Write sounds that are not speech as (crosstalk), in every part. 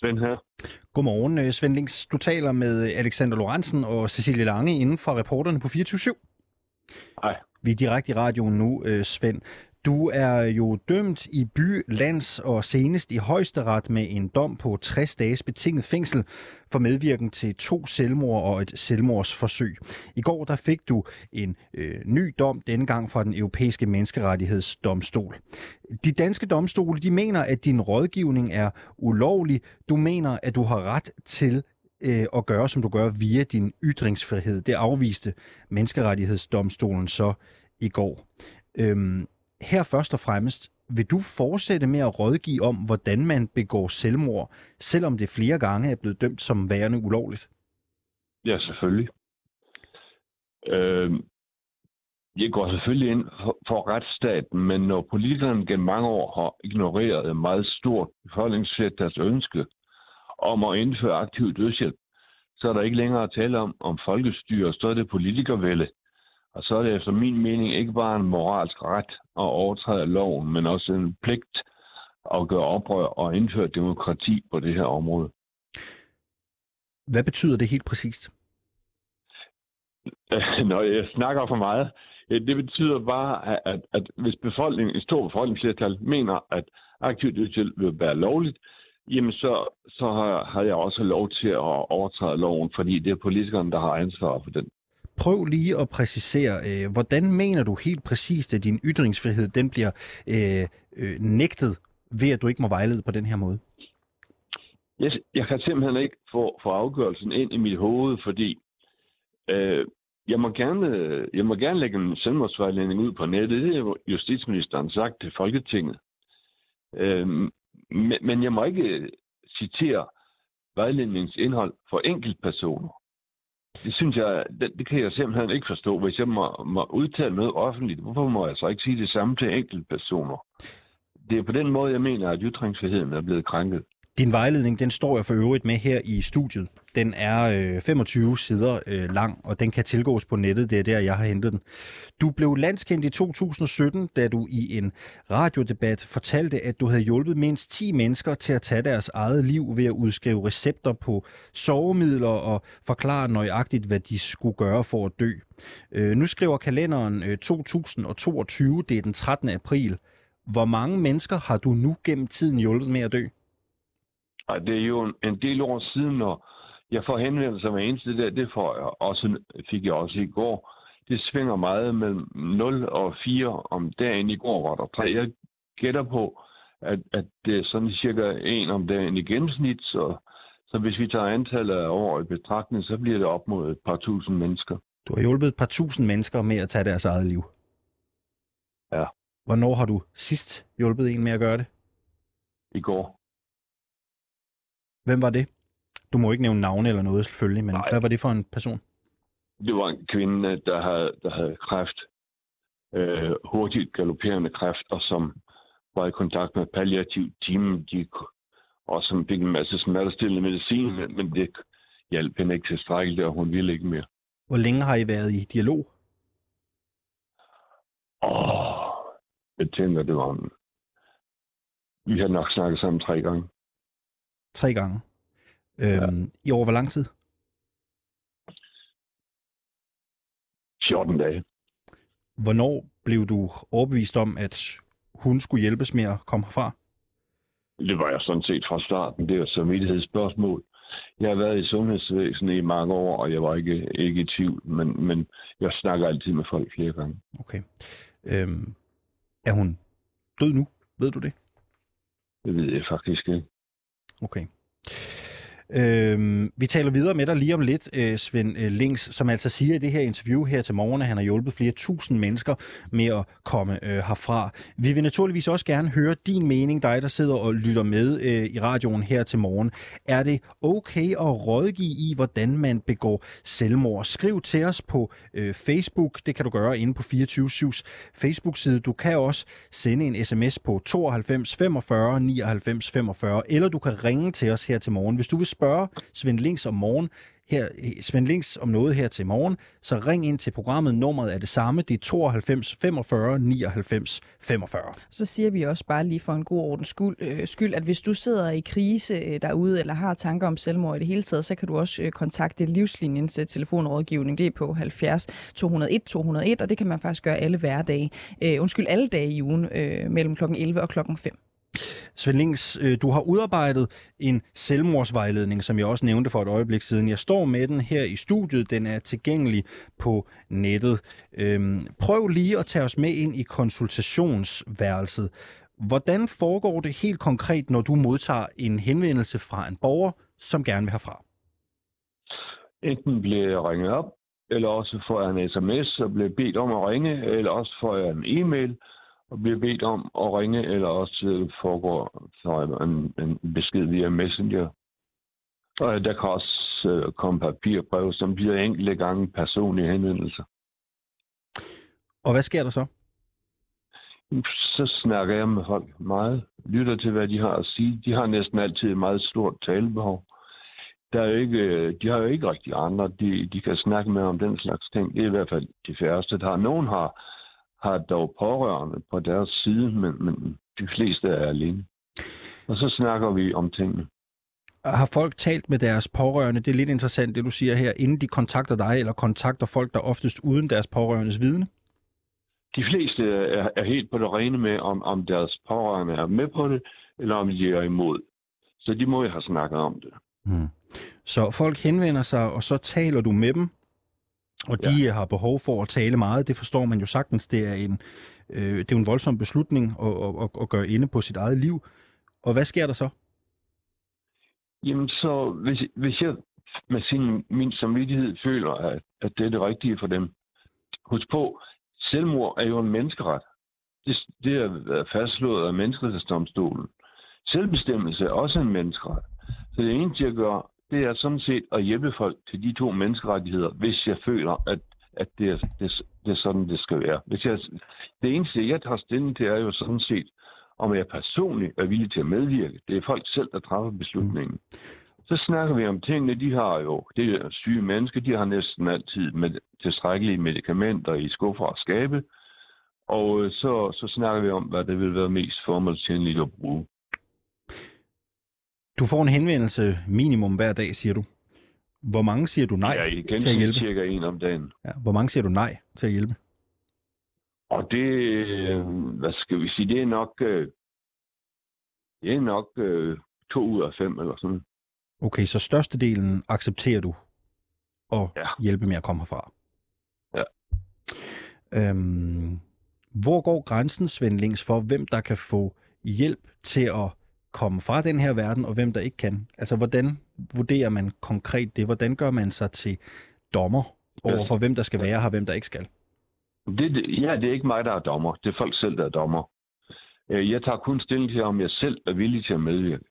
Svend her. Godmorgen, øh, Svend Links. Du taler med Alexander Lorentzen og Cecilie Lange inden for reporterne på 24 Hej. Vi er direkte i radioen nu, øh, Svend. Du er jo dømt i by, lands og senest i højesteret med en dom på 60 dages betinget fængsel for medvirken til to selvmord og et selvmordsforsøg. I går der fik du en øh, ny dom, denne gang fra den europæiske menneskerettighedsdomstol. De danske domstole de mener, at din rådgivning er ulovlig. Du mener, at du har ret til øh, at gøre, som du gør via din ytringsfrihed. Det afviste menneskerettighedsdomstolen så i går. Øhm, her først og fremmest, vil du fortsætte med at rådgive om, hvordan man begår selvmord, selvom det flere gange er blevet dømt som værende ulovligt? Ja, selvfølgelig. Øh, jeg går selvfølgelig ind for, for retsstaten, men når politikerne gennem mange år har ignoreret et meget stort befolkningsflertals ønske om at indføre aktiv dødshjælp, så er der ikke længere at tale om, om folkestyre, så er det politikervælde. Og så er det efter min mening ikke bare en moralsk ret at overtræde loven, men også en pligt at gøre oprør og indføre demokrati på det her område. Hvad betyder det helt præcist? (laughs) Når jeg snakker for meget, det betyder bare, at, at, hvis befolkningen, en stor befolkningsflertal mener, at aktiv dødshjælp vil være lovligt, jamen så, så har, har jeg også lov til at overtræde loven, fordi det er politikerne, der har ansvar for den. Prøv lige at præcisere, øh, hvordan mener du helt præcist, at din ytringsfrihed den bliver øh, øh, nægtet ved, at du ikke må vejlede på den her måde? Jeg, jeg kan simpelthen ikke få, få afgørelsen ind i mit hoved, fordi øh, jeg, må gerne, jeg må gerne lægge en selvmordsvejledning ud på nettet. Det har justitsministeren sagt til Folketinget. Øh, men, men jeg må ikke citere vejledningens indhold for enkeltpersoner. Det synes jeg, det, det kan jeg simpelthen ikke forstå. Hvis jeg må, må udtale noget offentligt, hvorfor må jeg så ikke sige det samme til enkeltpersoner? Det er på den måde, jeg mener, at ytringsfriheden er blevet krænket. Din vejledning, den står jeg for øvrigt med her i studiet. Den er øh, 25 sider øh, lang, og den kan tilgås på nettet. Det er der, jeg har hentet den. Du blev landskendt i 2017, da du i en radiodebat fortalte, at du havde hjulpet mindst 10 mennesker til at tage deres eget liv ved at udskrive recepter på sovemidler og forklare nøjagtigt, hvad de skulle gøre for at dø. Øh, nu skriver kalenderen øh, 2022, det er den 13. april. Hvor mange mennesker har du nu gennem tiden hjulpet med at dø? Og det er jo en del år siden, når jeg får henvendelser med eneste der, det får jeg også, fik jeg også i går. Det svinger meget mellem 0 og 4 om dagen. I går var der 3. Jeg gætter på, at, at det er sådan cirka en om dagen i gennemsnit, så, så hvis vi tager antallet af år i betragtning, så bliver det op mod et par tusind mennesker. Du har hjulpet et par tusind mennesker med at tage deres eget liv. Ja. Hvornår har du sidst hjulpet en med at gøre det? I går. Hvem var det? Du må ikke nævne navne eller noget selvfølgelig, men Nej. hvad var det for en person? Det var en kvinde, der havde, der havde kræft. Øh, hurtigt galopperende kræft, og som var i kontakt med palliativ team, de, og som fik en masse smertestillende medicin, men, men det hjalp hende ikke tilstrækkeligt, og hun ville ikke mere. Hvor længe har I været i dialog? Åh, jeg tænker, det var en... Vi har nok snakket sammen tre gange. Tre gange? Øhm, ja. I over hvor lang tid? 14 dage. Hvornår blev du overbevist om, at hun skulle hjælpes med at komme herfra? Det var jeg sådan set fra starten. Det er jo samvittighedsspørgsmål. Jeg har været i sundhedsvæsenet i mange år, og jeg var ikke, ikke i tvivl, men, men jeg snakker altid med folk flere gange. Okay. Øhm, er hun død nu? Ved du det? Det ved jeg faktisk ikke. Okay. Øhm, vi taler videre med dig lige om lidt, øh, Svend øh, Links, som altså siger i det her interview her til morgen, at han har hjulpet flere tusind mennesker med at komme øh, herfra. Vi vil naturligvis også gerne høre din mening, dig der sidder og lytter med øh, i radioen her til morgen. Er det okay at rådgive i, hvordan man begår selvmord? Skriv til os på øh, Facebook, det kan du gøre inde på 24-7's Facebook-side. Du kan også sende en sms på 92 45 99 45, eller du kan ringe til os her til morgen. Hvis du vil spørge Svend Links om morgen, her, Svend Links om noget her til morgen, så ring ind til programmet. Nummeret er det samme. Det er 92 45 99 45. Så siger vi også bare lige for en god ordens skyld, øh, skyld at hvis du sidder i krise øh, derude, eller har tanker om selvmord i det hele taget, så kan du også øh, kontakte Livslinjens øh, telefonrådgivning. Det er på 70 201 201, og det kan man faktisk gøre alle hverdage. Øh, undskyld, alle dage i ugen øh, mellem kl. 11 og kl. 5. Svend Lings, øh, du har udarbejdet en selvmordsvejledning, som jeg også nævnte for et øjeblik siden. Jeg står med den her i studiet. Den er tilgængelig på nettet. Øhm, prøv lige at tage os med ind i konsultationsværelset. Hvordan foregår det helt konkret, når du modtager en henvendelse fra en borger, som gerne vil herfra? Enten bliver jeg ringet op, eller også får jeg en sms og bliver bedt om at ringe, eller også får jeg en e-mail, og bliver bedt om at ringe, eller også foregår så en, en besked via Messenger. Og der kan også uh, komme papirbrev, som bliver enkelte gange personlige henvendelser. Og hvad sker der så? Så snakker jeg med folk meget, lytter til, hvad de har at sige. De har næsten altid et meget stort talebehov. Der er jo ikke, de har jo ikke rigtig andre, de, de kan snakke med om den slags ting. Det er i hvert fald de færreste, der har. Nogen har har dog pårørende på deres side, men, men de fleste er alene. Og så snakker vi om tingene. Har folk talt med deres pårørende? Det er lidt interessant, det du siger her, inden de kontakter dig, eller kontakter folk, der oftest uden deres pårørendes vidne? De fleste er, er helt på det rene med, om, om deres pårørende er med på det, eller om de er imod. Så de må jo have snakket om det. Hmm. Så folk henvender sig, og så taler du med dem, og de ja. har behov for at tale meget. Det forstår man jo sagtens. Det er en, øh, det er en voldsom beslutning at, at, at gøre inde på sit eget liv. Og hvad sker der så? Jamen så, hvis, hvis jeg med sin, min samvittighed føler, at, at det er det rigtige for dem. Husk på, selvmord er jo en menneskeret. Det, det er fastslået af menneskerettighedsdomstolen. Selvbestemmelse er også en menneskeret. Så det eneste, jeg gør, det er sådan set at hjælpe folk til de to menneskerettigheder, hvis jeg føler, at, at det, er, det, det er sådan, det skal være. Hvis jeg, det eneste, jeg tager stilling til, er jo sådan set, om jeg personligt er villig til at medvirke. Det er folk selv, der træffer beslutningen. Så snakker vi om tingene, de har jo, det er syge mennesker, de har næsten altid med tilstrækkelige medicamenter i skuffer og skabe. Og øh, så, så snakker vi om, hvad det vil være mest formålstjenligt at bruge. Du får en henvendelse minimum hver dag, siger du. Hvor mange siger du nej ja, igen, til at hjælpe? cirka en om dagen. Ja, hvor mange siger du nej til at hjælpe? Og det, øh, hvad skal vi sige, det er nok, øh, det er nok øh, to ud af fem eller sådan. Okay, så størstedelen accepterer du at ja. hjælpe med at komme herfra? Ja. Øhm, hvor går grænsen, Svend Links, for hvem der kan få hjælp til at komme fra den her verden, og hvem der ikke kan? Altså, hvordan vurderer man konkret det? Hvordan gør man sig til dommer over for, hvem der skal være her, hvem der ikke skal? Det, det, ja, det er ikke mig, der er dommer. Det er folk selv, der er dommer. Øh, jeg tager kun stilling til, om jeg selv er villig til at medvirke.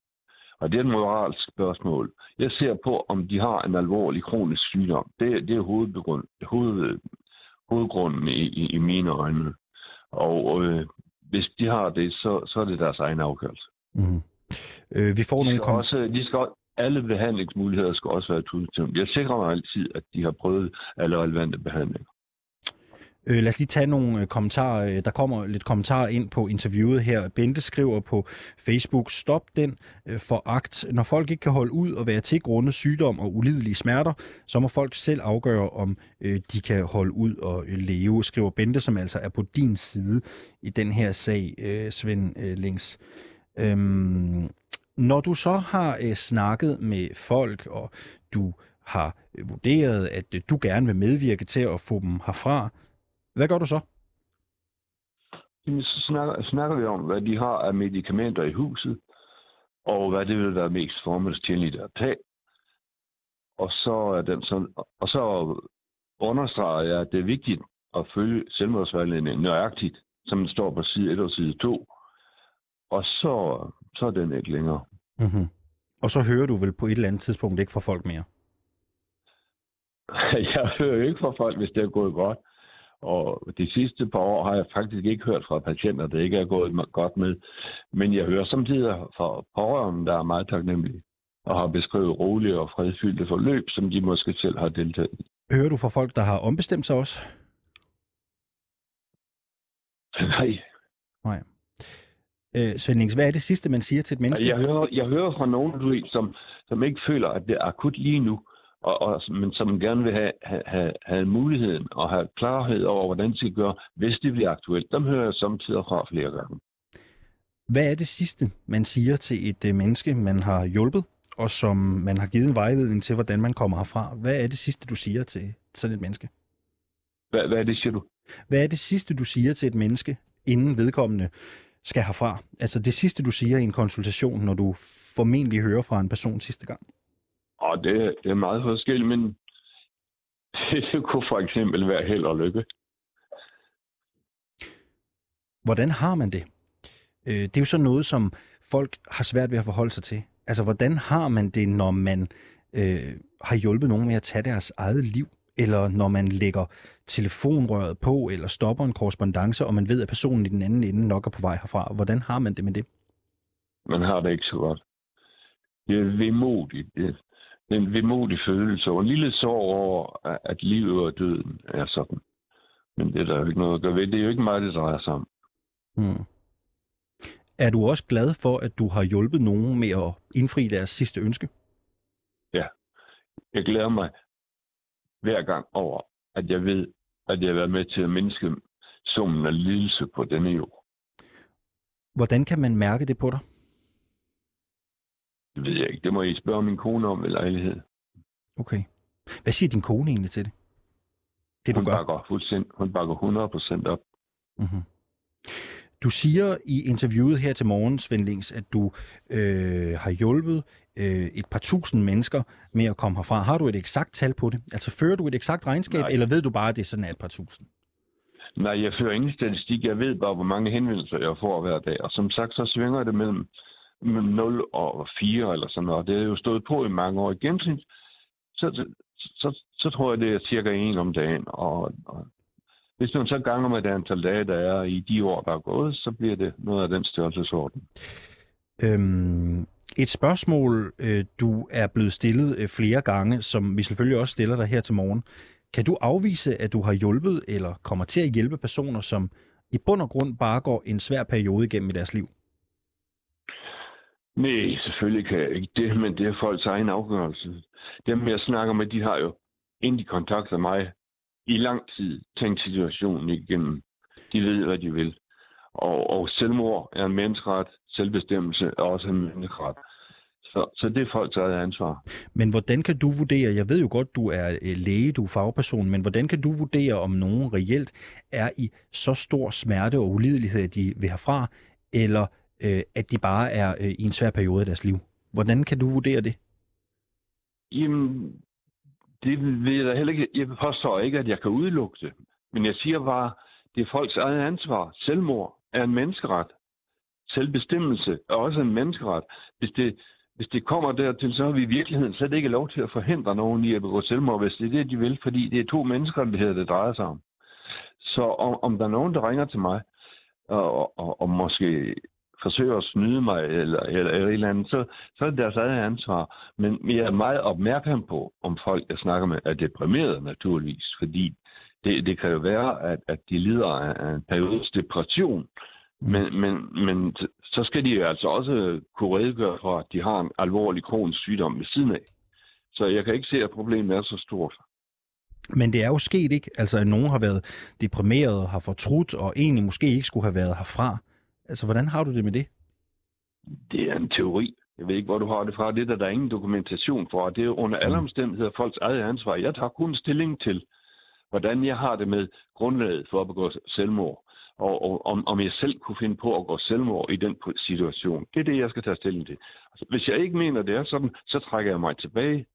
Og det er et moralsk spørgsmål. Jeg ser på, om de har en alvorlig kronisk sygdom. Det, det er hovedbegrund, hoved, hovedgrunden i, i, i mine øjne. Og øh, hvis de har det, så, så er det deres egen afgørelse. Mm. Øh, vi får de nogle skal også, de skal, alle behandlingsmuligheder skal også være positive. Jeg sikrer mig altid, at de har prøvet alle relevante behandlinger. Øh, lad os lige tage nogle øh, kommentarer. Øh, der kommer lidt kommentarer ind på interviewet her. Bente skriver på Facebook, stop den øh, foragt. Når folk ikke kan holde ud og være til grunde sygdom og ulidelige smerter, så må folk selv afgøre, om de kan holde ud og leve, skriver Bente, som altså er på din side i den her sag, Svend Links. Øhm, når du så har øh, snakket med folk, og du har øh, vurderet, at øh, du gerne vil medvirke til at få dem herfra, hvad gør du så? Jamen, så snakker, snakker vi om, hvad de har af medicamenter i huset, og hvad det vil være mest formålstjenligt at tage. Og så, er den sådan, og så understreger jeg, at det er vigtigt at følge selvmordsvejledningen nøjagtigt, som den står på side 1 og side 2 og så, så er den ikke længere. Mm-hmm. Og så hører du vel på et eller andet tidspunkt ikke fra folk mere? (laughs) jeg hører ikke fra folk, hvis det er gået godt. Og de sidste par år har jeg faktisk ikke hørt fra patienter, der ikke er gået godt med. Men jeg hører samtidig fra pårørende, der er meget taknemmelige. og har beskrevet rolige og fredfyldte forløb, som de måske selv har deltaget i. Hører du fra folk, der har ombestemt sig også? (laughs) Nej. Nej. Øh, Svend Lings, hvad er det sidste, man siger til et menneske? Jeg hører, jeg hører fra nogen, du ved, som, som ikke føler, at det er akut lige nu, og, og, men som gerne vil have, have, have, muligheden og have klarhed over, hvordan de skal gøre, hvis det bliver aktuelt. Dem hører jeg samtidig fra flere gange. Hvad er det sidste, man siger til et uh, menneske, man har hjulpet, og som man har givet en vejledning til, hvordan man kommer herfra? Hvad er det sidste, du siger til sådan et menneske? Hvad, hvad er det, siger du? Hvad er det sidste, du siger til et menneske, inden vedkommende skal herfra? Altså det sidste, du siger i en konsultation, når du formentlig hører fra en person sidste gang? Og det, det er meget forskelligt, men det kunne for eksempel være held og lykke. Hvordan har man det? Øh, det er jo så noget, som folk har svært ved at forholde sig til. Altså, hvordan har man det, når man øh, har hjulpet nogen med at tage deres eget liv? Eller når man lægger telefonrøret på, eller stopper en korrespondence, og man ved, at personen i den anden ende nok er på vej herfra. Hvordan har man det med det? Man har det ikke så godt. Det er vemodigt. Det er en vemodig følelse, og en lille sorg over, at livet og døden er sådan. Men det er der jo ikke noget at gøre ved. Det er jo ikke meget, det drejer sig om. Hmm. Er du også glad for, at du har hjulpet nogen med at indfri deres sidste ønske? Ja. Jeg glæder mig hver gang over, at jeg ved, at jeg har været med til at mindske summen af lidelse på denne jord. Hvordan kan man mærke det på dig? Det ved jeg ikke. Det må I spørge min kone om ved lejlighed. Okay. Hvad siger din kone egentlig til det? Det du hun gør? Bakker fuldstændig, hun bakker 100% op. Mm-hmm. Du siger i interviewet her til morgen, Svend Lings, at du øh, har hjulpet øh, et par tusind mennesker med at komme herfra. Har du et eksakt tal på det? Altså fører du et eksakt regnskab, Nej. eller ved du bare, at det er sådan et par tusind? Nej, jeg fører ingen statistik. Jeg ved bare, hvor mange henvendelser jeg får hver dag. Og som sagt, så svinger det mellem, mellem 0 og 4 eller sådan noget. Det er jo stået på i mange år. I gennemsnit, så, så, så, så tror jeg, det er cirka en om dagen. Og, og hvis man så ganger med det antal dage, der er i de år, der er gået, så bliver det noget af den størrelsesorden. Øhm, et spørgsmål, øh, du er blevet stillet øh, flere gange, som vi selvfølgelig også stiller dig her til morgen. Kan du afvise, at du har hjulpet eller kommer til at hjælpe personer, som i bund og grund bare går en svær periode igennem i deres liv? Nej, selvfølgelig kan jeg ikke det, men det er folks egen afgørelse. Dem, jeg snakker med, de har jo, inden de kontakter mig, i lang tid tænkt situationen igennem. De ved, hvad de vil. Og, og selvmord er en menneskeret, selvbestemmelse er også en menneskeret. Så, så det er folks eget ansvar. Men hvordan kan du vurdere, jeg ved jo godt, du er øh, læge, du er fagperson, men hvordan kan du vurdere, om nogen reelt er i så stor smerte og ulidelighed, at de vil herfra, eller øh, at de bare er øh, i en svær periode af deres liv? Hvordan kan du vurdere det? Jamen, det ved jeg da heller ikke. Jeg påstår ikke, at jeg kan udelukke det. Men jeg siger bare, det er folks eget ansvar. Selvmord er en menneskeret. Selvbestemmelse er også en menneskeret. Hvis det, hvis det kommer dertil, så har vi i virkeligheden slet ikke lov til at forhindre nogen i at begå selvmord, hvis det er det, de vil, fordi det er to mennesker, det drejer sig om. Så om, om der er nogen, der ringer til mig, og, og, og måske forsøger at snyde mig, eller, eller, eller et eller andet, så, så er det deres eget ansvar. Men jeg er meget opmærksom på, om folk, jeg snakker med, er deprimerede naturligvis, fordi det, det kan jo være, at, at de lider af en periodisk depression, men, men, men så skal de altså også kunne redegøre for, at de har en alvorlig kronisk sygdom ved siden af. Så jeg kan ikke se, at problemet er så stort. Men det er jo sket ikke, altså at nogen har været deprimeret, har fortrudt, og egentlig måske ikke skulle have været herfra. Altså, hvordan har du det med det? Det er en teori. Jeg ved ikke, hvor du har det fra. Det er der, der er ingen dokumentation for. Det er under alle omstændigheder folks eget ansvar. Jeg tager kun stilling til, hvordan jeg har det med grundlaget for at begå selvmord. Og, og om, om jeg selv kunne finde på at gå selvmord i den situation. Det er det, jeg skal tage stilling til. Altså, hvis jeg ikke mener, det er sådan, så trækker jeg mig tilbage.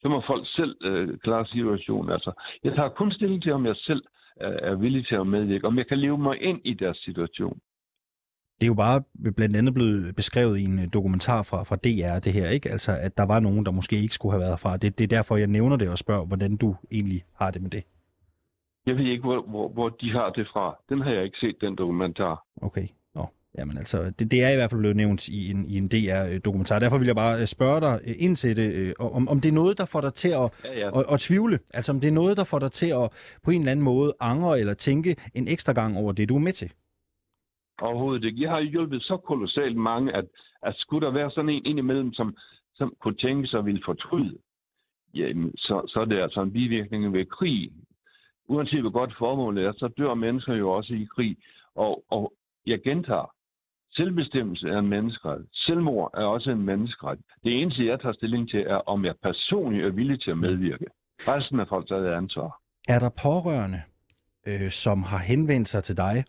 Så må folk selv øh, klare situationen. Altså, jeg tager kun stilling til, om jeg selv øh, er villig til at medvirke. Om jeg kan leve mig ind i deres situation. Det er jo bare blandt andet blevet beskrevet i en øh, dokumentar fra, fra DR, det her, ikke? Altså, at der var nogen, der måske ikke skulle have været fra. Det, det er derfor, jeg nævner det og spørger, hvordan du egentlig har det med det. Jeg ved ikke, hvor, hvor, hvor de har det fra. Den har jeg ikke set, den dokumentar. Okay. Nå. Jamen altså, det, det er i hvert fald blevet nævnt i en, i en DR-dokumentar. Derfor vil jeg bare øh, spørge dig øh, ind til det, øh, om, om det er noget, der får dig til at, Ja, ja. at, at tvivle. Altså om det er noget, der får dig til at på en eller anden måde angre eller tænke en ekstra gang over det, du er med til. Overhovedet ikke. Jeg har hjulpet så kolossalt mange, at, at skulle der være sådan en indimellem, som, som kunne tænke sig at ville fortryde, jamen, så, så er det altså en bivirkning ved krig. Uanset hvor godt formålet er, så dør mennesker jo også i krig. Og, og jeg gentager, selvbestemmelse er en menneskeret. Selvmord er også en menneskeret. Det eneste, jeg tager stilling til, er, om jeg personligt er villig til at medvirke. Resten er folk taget ansvar. Er der pårørende, øh, som har henvendt sig til dig,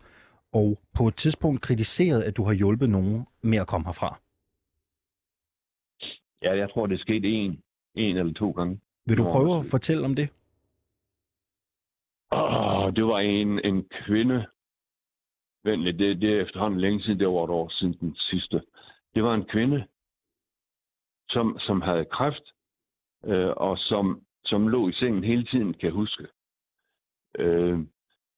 og på et tidspunkt kritiseret, at du har hjulpet nogen med at komme herfra? Ja, jeg tror, det er sket en, en eller to gange. Vil du prøve at fortælle om det? Åh, det var en, en kvinde. Vent lidt, det, det er efterhånden længe siden, det var et år siden den sidste. Det var en kvinde, som, som havde kræft, øh, og som, som lå i sengen hele tiden, kan jeg huske. Øh,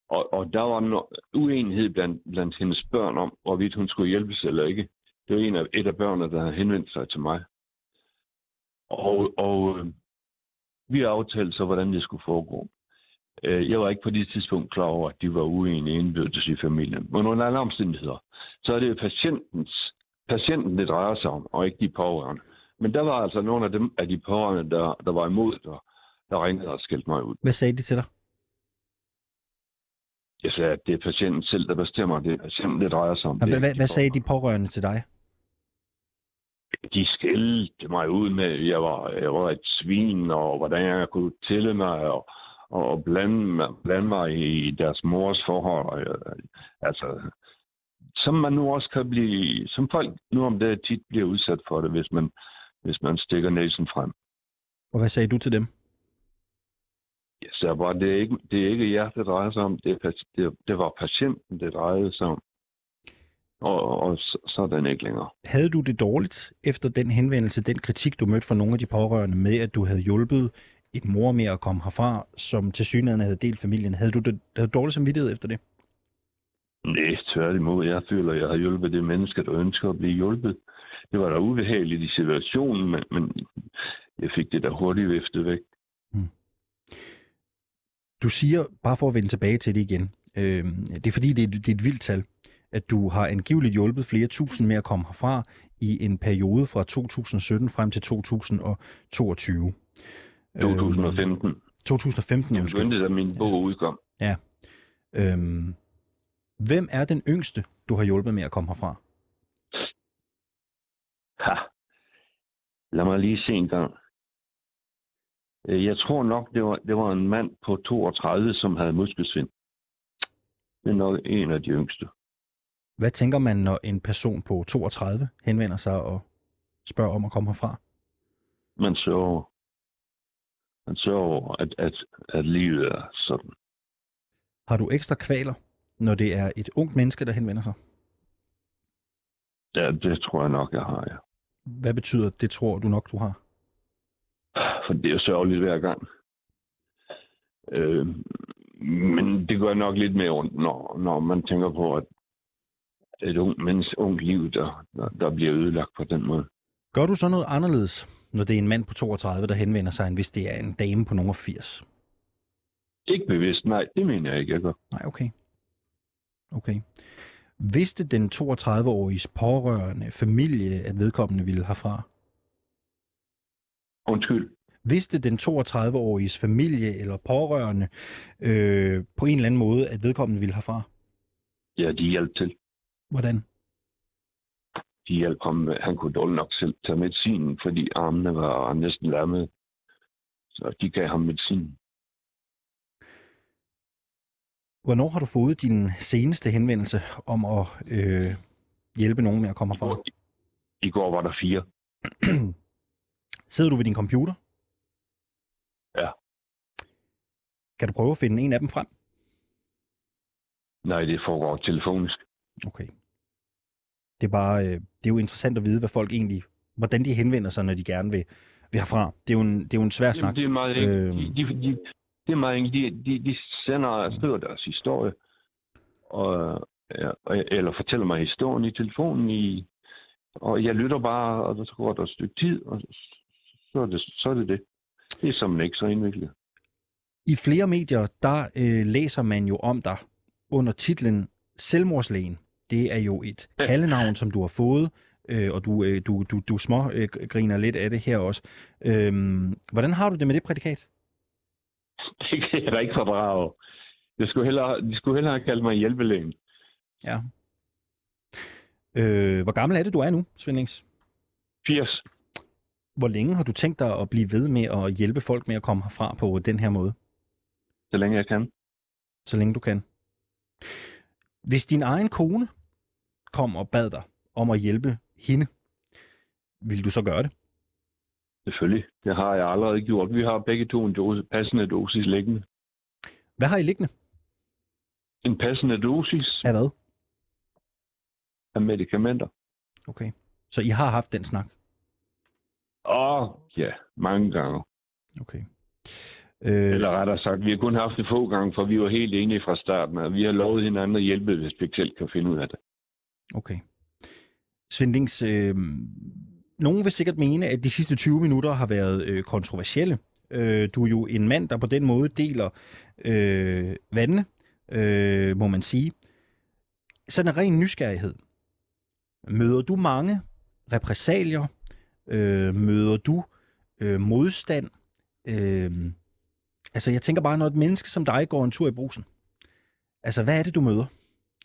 og, og der var en uenighed blandt, blandt hendes børn om, hvorvidt hun skulle hjælpes eller ikke. Det var en af, et af børnene, der havde henvendt sig til mig. Og, og øh, vi aftalte så, hvordan det skulle foregå. Øh, Jeg var ikke på det tidspunkt klar over, at de var uenige indbyrdes i familien. Men under alle omstændigheder, så er det jo patientens, patienten, det drejer sig om, og ikke de pårørende. Men der var altså nogle af dem af de pårørende, der, der var imod, der, der ringede og skældte mig ud. Hvad sagde de til dig? Jeg sagde, at det er patienten selv, der bestemmer, det patienten, det drejer sig om. Hvad, Det hvad, ikke hvad sagde de pårørende. pårørende til dig? De skældte mig ud med, at jeg var, jeg var et svin, og hvordan jeg kunne tælle mig, og, og blande, mig- blande mig i deres mors forhold. Og, jeg- altså, som man nu også kan blive, som folk nu om det tit bliver udsat for det, hvis man, hvis man stikker næsen frem. Og hvad sagde du til dem? Jeg sagde bare, det er ikke, det er ikke jer, det drejer sig om. Det, er, det, det var patienten, det drejede sig om. Og, og så, så er den ikke længere. Havde du det dårligt efter den henvendelse, den kritik, du mødte fra nogle af de pårørende med, at du havde hjulpet en mor med at komme herfra, som til synligheden havde delt familien? Havde du det havde dårlig samvittighed efter det? Nej, tværtimod. Jeg føler, at jeg har hjulpet det menneske, der ønsker at blive hjulpet. Det var da ubehageligt i situationen, men, men jeg fik det da hurtigt viftet væk. Du siger, bare for at vende tilbage til det igen, øh, det er fordi, det er, det er et vildt tal, at du har angiveligt hjulpet flere tusind med at komme herfra i en periode fra 2017 frem til 2022. 2015. Øh, 2015, Jeg begyndte, da min bog udkom. Øhm, hvem er den yngste, du har hjulpet med at komme herfra? Ha. Lad mig lige se en gang. Øh, Jeg tror nok, det var, det var en mand på 32, som havde muskelsvind. Det er nok en af de yngste. Hvad tænker man, når en person på 32 henvender sig og spørger om at komme herfra? Man sørger, man sørger over, at, at, at livet er sådan. Har du ekstra kvaler, når det er et ungt menneske, der henvender sig? Ja, det tror jeg nok, jeg har, ja. Hvad betyder det, tror du nok, du har? For det er jo sørgeligt hver gang. Øh, men det gør nok lidt mere ondt, når, når man tænker på, at et ungt menneske, ungt liv, der, der, der bliver ødelagt på den måde. Gør du så noget anderledes, når det er en mand på 32, der henvender sig, end hvis det er en dame på nogle 80? Ikke bevidst, nej, det mener jeg ikke, jeg gør. Nej, okay. Okay. Vidste den 32-åriges pårørende familie, at vedkommende ville herfra? Undskyld. Vidste den 32-åriges familie eller pårørende øh, på en eller anden måde, at vedkommende ville herfra? Ja, de hjalp til. Hvordan? De hjalp ham, han kunne dårligt nok selv tage medicinen, fordi armene var næsten lammet. Så de gav ham medicin. Hvornår har du fået din seneste henvendelse om at øh, hjælpe nogen med at komme herfra? I går var der fire. (clears throat) Sidder du ved din computer? Ja. Kan du prøve at finde en af dem frem? Nej, det foregår telefonisk. Okay. Det er bare, øh, det er jo interessant at vide, hvad folk egentlig, hvordan de henvender sig, når de gerne vil, vil herfra. Det er jo en, det er jo en svær snak. Det er meget. Øhm. De, de, de, det er meget. De, de, de sender og skriver deres historie. Og, ja, eller fortæller mig historien i telefonen, i, og jeg lytter bare, og så går der et stykke tid, og så er det så er det. det. Det er som ikke så indviklet. I flere medier, der øh, læser man jo om dig under titlen Selvmordslægen. Det er jo et kaldenavn, som du har fået, øh, og du, øh, du, du, du små øh, griner lidt af det her også. Øhm, hvordan har du det med det prædikat? (laughs) Det kan jeg da ikke fordrage. Jeg skulle hellere, de skulle hellere have kaldt mig hjælpelægen. Ja. Øh, hvor gammel er det, du er nu, Svendings? 80. Hvor længe har du tænkt dig at blive ved med at hjælpe folk med at komme herfra på den her måde? Så længe jeg kan. Så længe du kan. Hvis din egen kone kom og bad dig om at hjælpe hende, vil du så gøre det? Selvfølgelig. Det har jeg allerede gjort. Vi har begge to en dose, passende dosis liggende. Hvad har I liggende? En passende dosis Af hvad? af medicamenter. Okay. Så I har haft den snak? Åh, ja, mange gange. Okay. Øh, Eller rettere sagt, vi har kun haft det få gange, for vi var helt enige fra starten, og vi har lovet hinanden at hjælpe, hvis vi ikke selv kan finde ud af det. Okay. Svendings, øh, nogen vil sikkert mene, at de sidste 20 minutter har været øh, kontroversielle. Øh, du er jo en mand, der på den måde deler øh, vandene, øh, må man sige. Sådan en ren nysgerrighed. Møder du mange repressalier? Øh, møder du øh, modstand? Øh, altså, jeg tænker bare, når et menneske som dig går en tur i brusen, altså, hvad er det, du møder?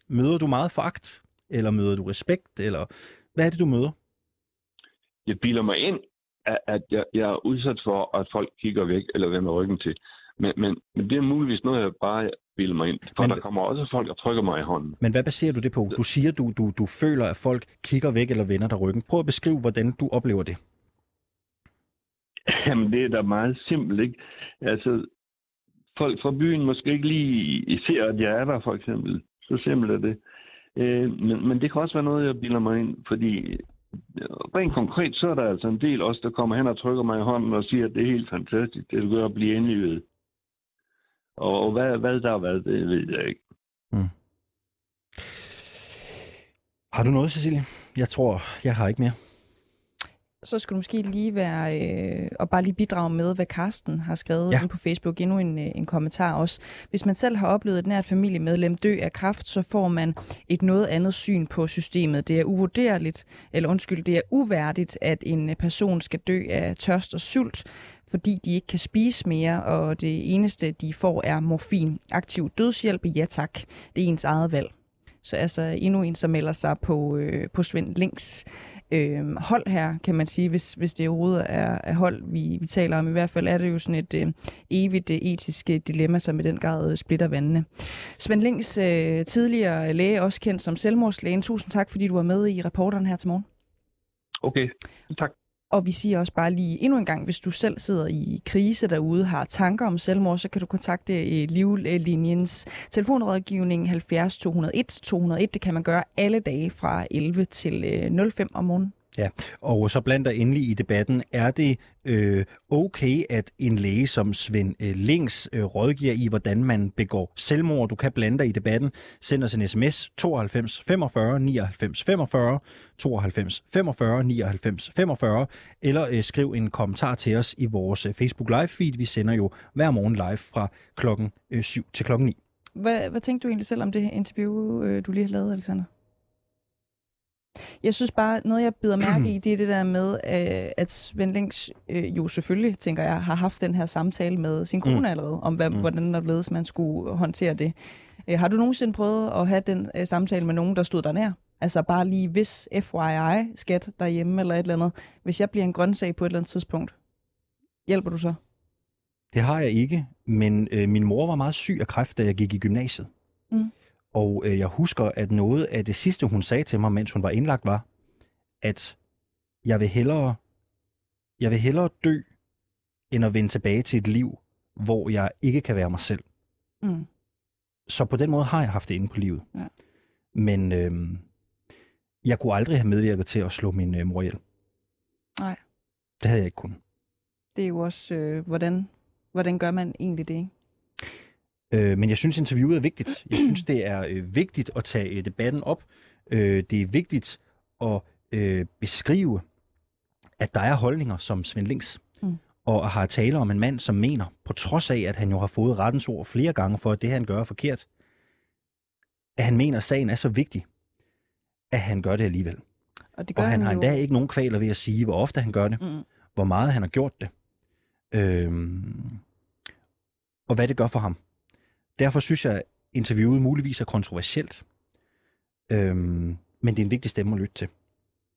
Møder du meget foragt? Eller møder du respekt? Eller hvad er det, du møder? Jeg bilder mig ind, at, jeg, jeg er udsat for, at folk kigger væk eller vender ryggen til. Men, men, men det er muligvis noget, jeg bare bilder mig ind. For men, der kommer også folk, der trykker mig i hånden. Men hvad baserer du det på? Du siger, du, du, du føler, at folk kigger væk eller vender dig ryggen. Prøv at beskrive, hvordan du oplever det. Jamen, det er da meget simpelt, ikke? Altså, folk fra byen måske ikke lige ser, at jeg er der, for eksempel. Så simpelt er det. Øh, men, men det kan også være noget, jeg bilder mig ind, fordi øh, rent konkret, så er der altså en del også, der kommer hen og trykker mig i hånden og siger, at det er helt fantastisk, det du gør at blive indlivet. Og, og hvad, hvad der er hvad, det ved jeg ikke. Mm. Har du noget, Cecilie? Jeg tror, jeg har ikke mere. Så skulle du måske lige være, øh, og bare lige bidrage med, hvad Karsten har skrevet Ja. på Facebook. Endnu en, øh, en kommentar også. Hvis man selv har oplevet et nært familiemedlem dø af kræft, så får man et noget andet syn på systemet. Det er uvurderligt, eller undskyld, det er uværdigt, at en øh, person skal dø af tørst og sult, fordi de ikke kan spise mere, og det eneste, de får, er morfin. Aktiv dødshjælp, ja tak. Det er ens eget valg. Så altså endnu en, som melder sig på, øh, på Svend Links øh, hold her, kan man sige, hvis, hvis det overhovedet er, er hold, vi, vi taler om. I hvert fald er det jo sådan et øh, evigt øh, etisk øh, dilemma, som i den grad øh, splitter vandene. Svend Lings, øh, tidligere læge, også kendt som selvmordslægen. Tusind tak, fordi du var med i reporteren her til morgen. Okay, tak. Og vi siger også bare lige endnu en gang, hvis du selv sidder i krise derude, har tanker om selvmord, så kan du kontakte øh, Livlinjens telefonrådgivning 70 201 201. Det kan man gøre alle dage fra 11 til øh, 05 om morgenen. Ja, Og så blandt der endelig i debatten, er det øh, okay, at en læge som Svend øh, Links øh, rådgiver i, hvordan man begår selvmord? Du kan blande dig i debatten. Send os en sms 92 45 99 45 92 45 99 45 eller øh, skriv en kommentar til os i vores øh, Facebook live feed. Vi sender jo hver morgen live fra klokken øh, 7 til klokken 9. Hvad, hvad tænkte du egentlig selv om det interview, øh, du lige har lavet, Alexander? Jeg synes bare, noget jeg bider mærke i, (clears throat) det er det der med, øh, at Svend Links øh, jo selvfølgelig, tænker jeg, har haft den her samtale med sin kone Mm. allerede, om hvad, Mm. mm. hvordan der blevet, man skulle håndtere det. Øh, har du nogensinde prøvet at have den øh, samtale med nogen, der stod der nær? Altså bare lige, hvis FYI, skat derhjemme eller et eller andet, hvis jeg bliver en grøntsag på et eller andet tidspunkt, hjælper du så? Det har jeg ikke, men øh, min mor var meget syg af kræft, da jeg gik i gymnasiet. Mm. Og øh, jeg husker, at noget af det sidste, hun sagde til mig, mens hun var indlagt, var, at jeg vil hellere, jeg vil hellere dø, end at vende tilbage til et liv, hvor jeg ikke kan være mig selv. Mm. Så på den måde har jeg haft det inde på livet. Ja. Men øh, jeg kunne aldrig have medvirket til at slå min øh, mor ihjel. Nej. Det havde jeg ikke kunnet. Det er jo også, øh, hvordan, hvordan gør man egentlig det, ikke? Øh, men jeg synes, interviewet er vigtigt. Jeg (clears throat) synes, det er øh, vigtigt at tage øh, debatten op. Øh, det er vigtigt at øh, beskrive, at der er holdninger som Svend Links. Mm. Og har tale om en mand, som mener, på trods af, at han jo har fået rettens ord flere gange for, at det, han gør, er forkert, at han mener, at sagen er så vigtig, at han gør det alligevel. Og, det gør og han, han har endda ikke nogen kvaler ved at sige, hvor ofte han gør det, mm. hvor meget han har gjort det, øhm, og hvad det gør for ham. Derfor synes jeg, interviewet muligvis er kontroversielt, øhm, men det er en vigtig stemme at lytte til.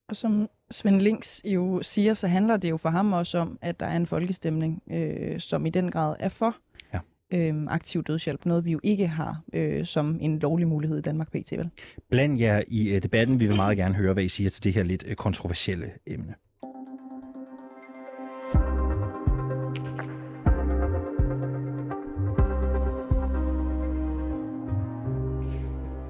Og som Svend Links jo siger, så handler det jo for ham også om, at der er en folkestemning, øh, som i den grad er for ja. øh, aktiv dødshjælp. Noget vi jo ikke har øh, som en lovlig mulighed i Danmark pt. Vel? Bland jer i øh, debatten. Vi vil meget gerne høre, hvad I siger til det her lidt øh, kontroversielle emne.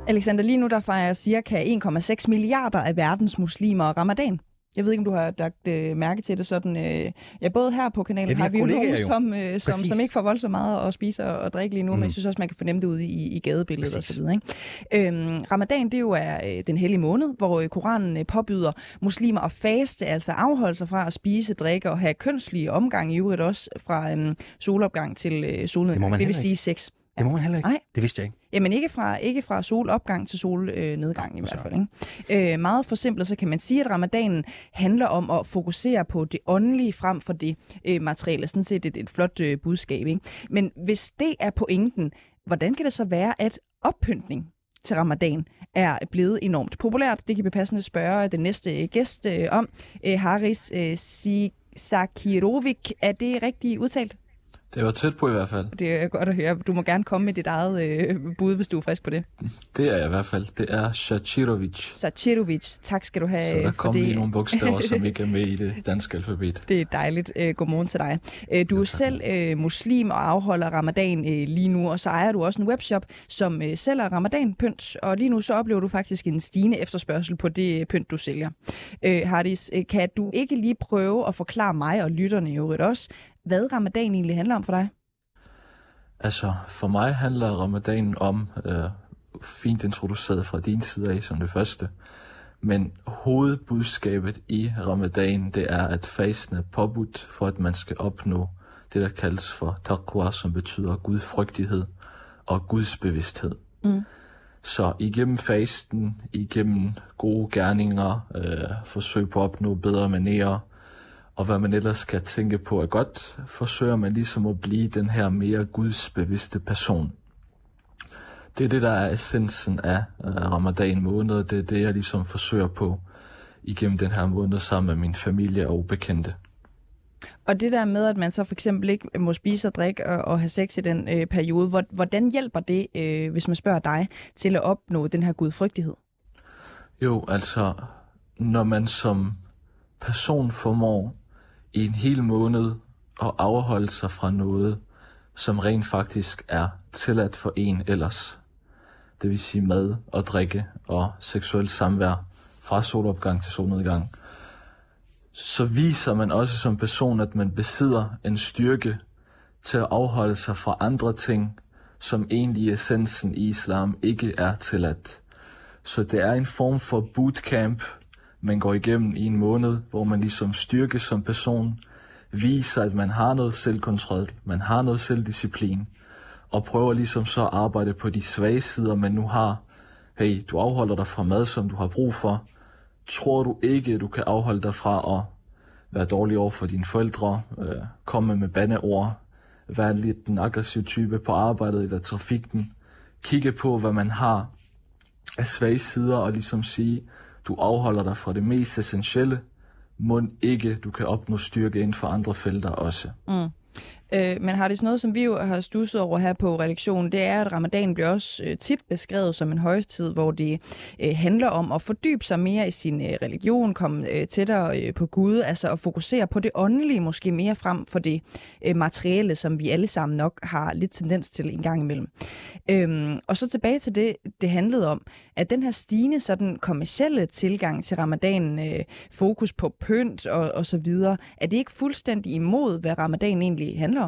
Alexander, lige nu der fejrer cirka 1,6 milliarder af verdens muslimer ramadan. Jeg ved ikke, om du har lagt øh, mærke til det sådan. Øh, ja, både her på kanalen ja, vi har, vi jo nogen, som, øh, som, som ikke får voldsomt meget at spise og, og drikke lige nu, mm. men jeg synes også, man kan fornemme det ude i, i gadebilledet Præcis. og så videre. Ikke? Øhm, ramadan, det jo er øh, den hellige måned, hvor øh, Koranen øh, påbyder muslimer at faste, altså afholde sig fra at spise, drikke og have kønslige omgang i øvrigt også fra øh, solopgang til øh, solnedgang. Det, det vil sige sex. Det må man heller ikke. Nej. Det vidste jeg ikke. Jamen ikke fra, ikke fra solopgang til solnedgang øh, i hvert fald. Ikke? Øh, meget forsimplet, så kan man sige, at ramadanen handler om at fokusere på det åndelige frem for det øh, materielle. Sådan set et, et flot øh, budskab. Ikke? Men hvis det er pointen, hvordan kan det så være, at oppyntning til ramadan er blevet enormt populært? Det kan vi passende spørge den næste øh, gæst øh, om. Øh, Haris øh, Sakirovic, er det rigtigt udtalt? Det var tæt på i hvert fald. Det er godt at høre. Du må gerne komme med dit eget øh, bud, hvis du er frisk på det. Det er jeg i hvert fald. Det er Shachirovic. Shachirovic. Tak skal du have Så der kom det. lige nogle bogstaver, som (laughs) ikke er med i det danske alfabet. Det er dejligt. Øh, godmorgen til dig. Øh, du er selv øh, muslim og afholder ramadan øh, lige nu, og så ejer du også en webshop, som øh, sælger ramadan-pynt, og lige nu så oplever du faktisk en stigende efterspørgsel på det pynt, du sælger. Øh, Hardis, øh, kan du ikke lige prøve at forklare mig og lytterne i øvrigt også, hvad ramadan egentlig handler om for dig? Altså, for mig handler ramadan om, øh, fint introduceret fra din side af som det første, men hovedbudskabet i ramadan, det er, at fasten er påbudt for, at man skal opnå det, der kaldes for taqwa, som betyder gudfrygtighed og gudsbevidsthed. Mm. Så igennem fasten, igennem gode gerninger, øh, forsøg på at opnå bedre manerer, og hvad man ellers skal tænke på er godt, forsøger man ligesom at blive den her mere gudsbevidste person. Det er det, der er essensen af uh, ramadan måned, det er det, jeg ligesom forsøger på igennem den her måned sammen med min familie og bekendte. Og det der med, at man så for eksempel ikke må spise og drikke og, og have sex i den øh, periode, hvordan hjælper det, øh, hvis man spørger dig, til at opnå den her gudfrygtighed? Jo, altså, når man som person formår i en hel måned at afholde sig fra noget, som rent faktisk er tilladt for en ellers. Det vil sige mad og drikke og seksuel samvær fra solopgang til solnedgang. Så viser man også som person, at man besidder en styrke til at afholde sig fra andre ting, som egentlig essensen i islam ikke er tilladt. Så det er en form for bootcamp, man går igennem i en måned, hvor man ligesom styrkes som person, viser, at man har noget selvkontrol, man har noget selvdisciplin, og prøver ligesom så at arbejde på de svage sider, man nu har. Hey, du afholder dig fra mad, som du har brug for. Tror du ikke, du kan afholde dig fra at være dårlig over for dine forældre, øh, komme med bandeord, være lidt den aggressiv type på arbejdet eller trafikken, kigge på, hvad man har af svage sider, og ligesom sige, du afholder dig fra det mest essentielle, må ikke du kan opnå styrke inden for andre felter også. Mm. Øh, men har det sådan noget, som vi jo har stusset over her på redaktionen, det er, at ramadan bliver også øh, tit beskrevet som en højtid, hvor det øh, handler om at fordybe sig mere i sin øh, religion, komme øh, tættere øh, på Gud, altså at fokusere på det åndelige måske mere frem for det øh, materielle, som vi alle sammen nok har lidt tendens til en gang imellem. Øhm, og så tilbage til det, det handlede om, at den her stigende sådan kommercielle tilgang til ramadanen, øh, fokus på pynt og, og så videre, er det ikke fuldstændig imod, hvad ramadan egentlig handler om?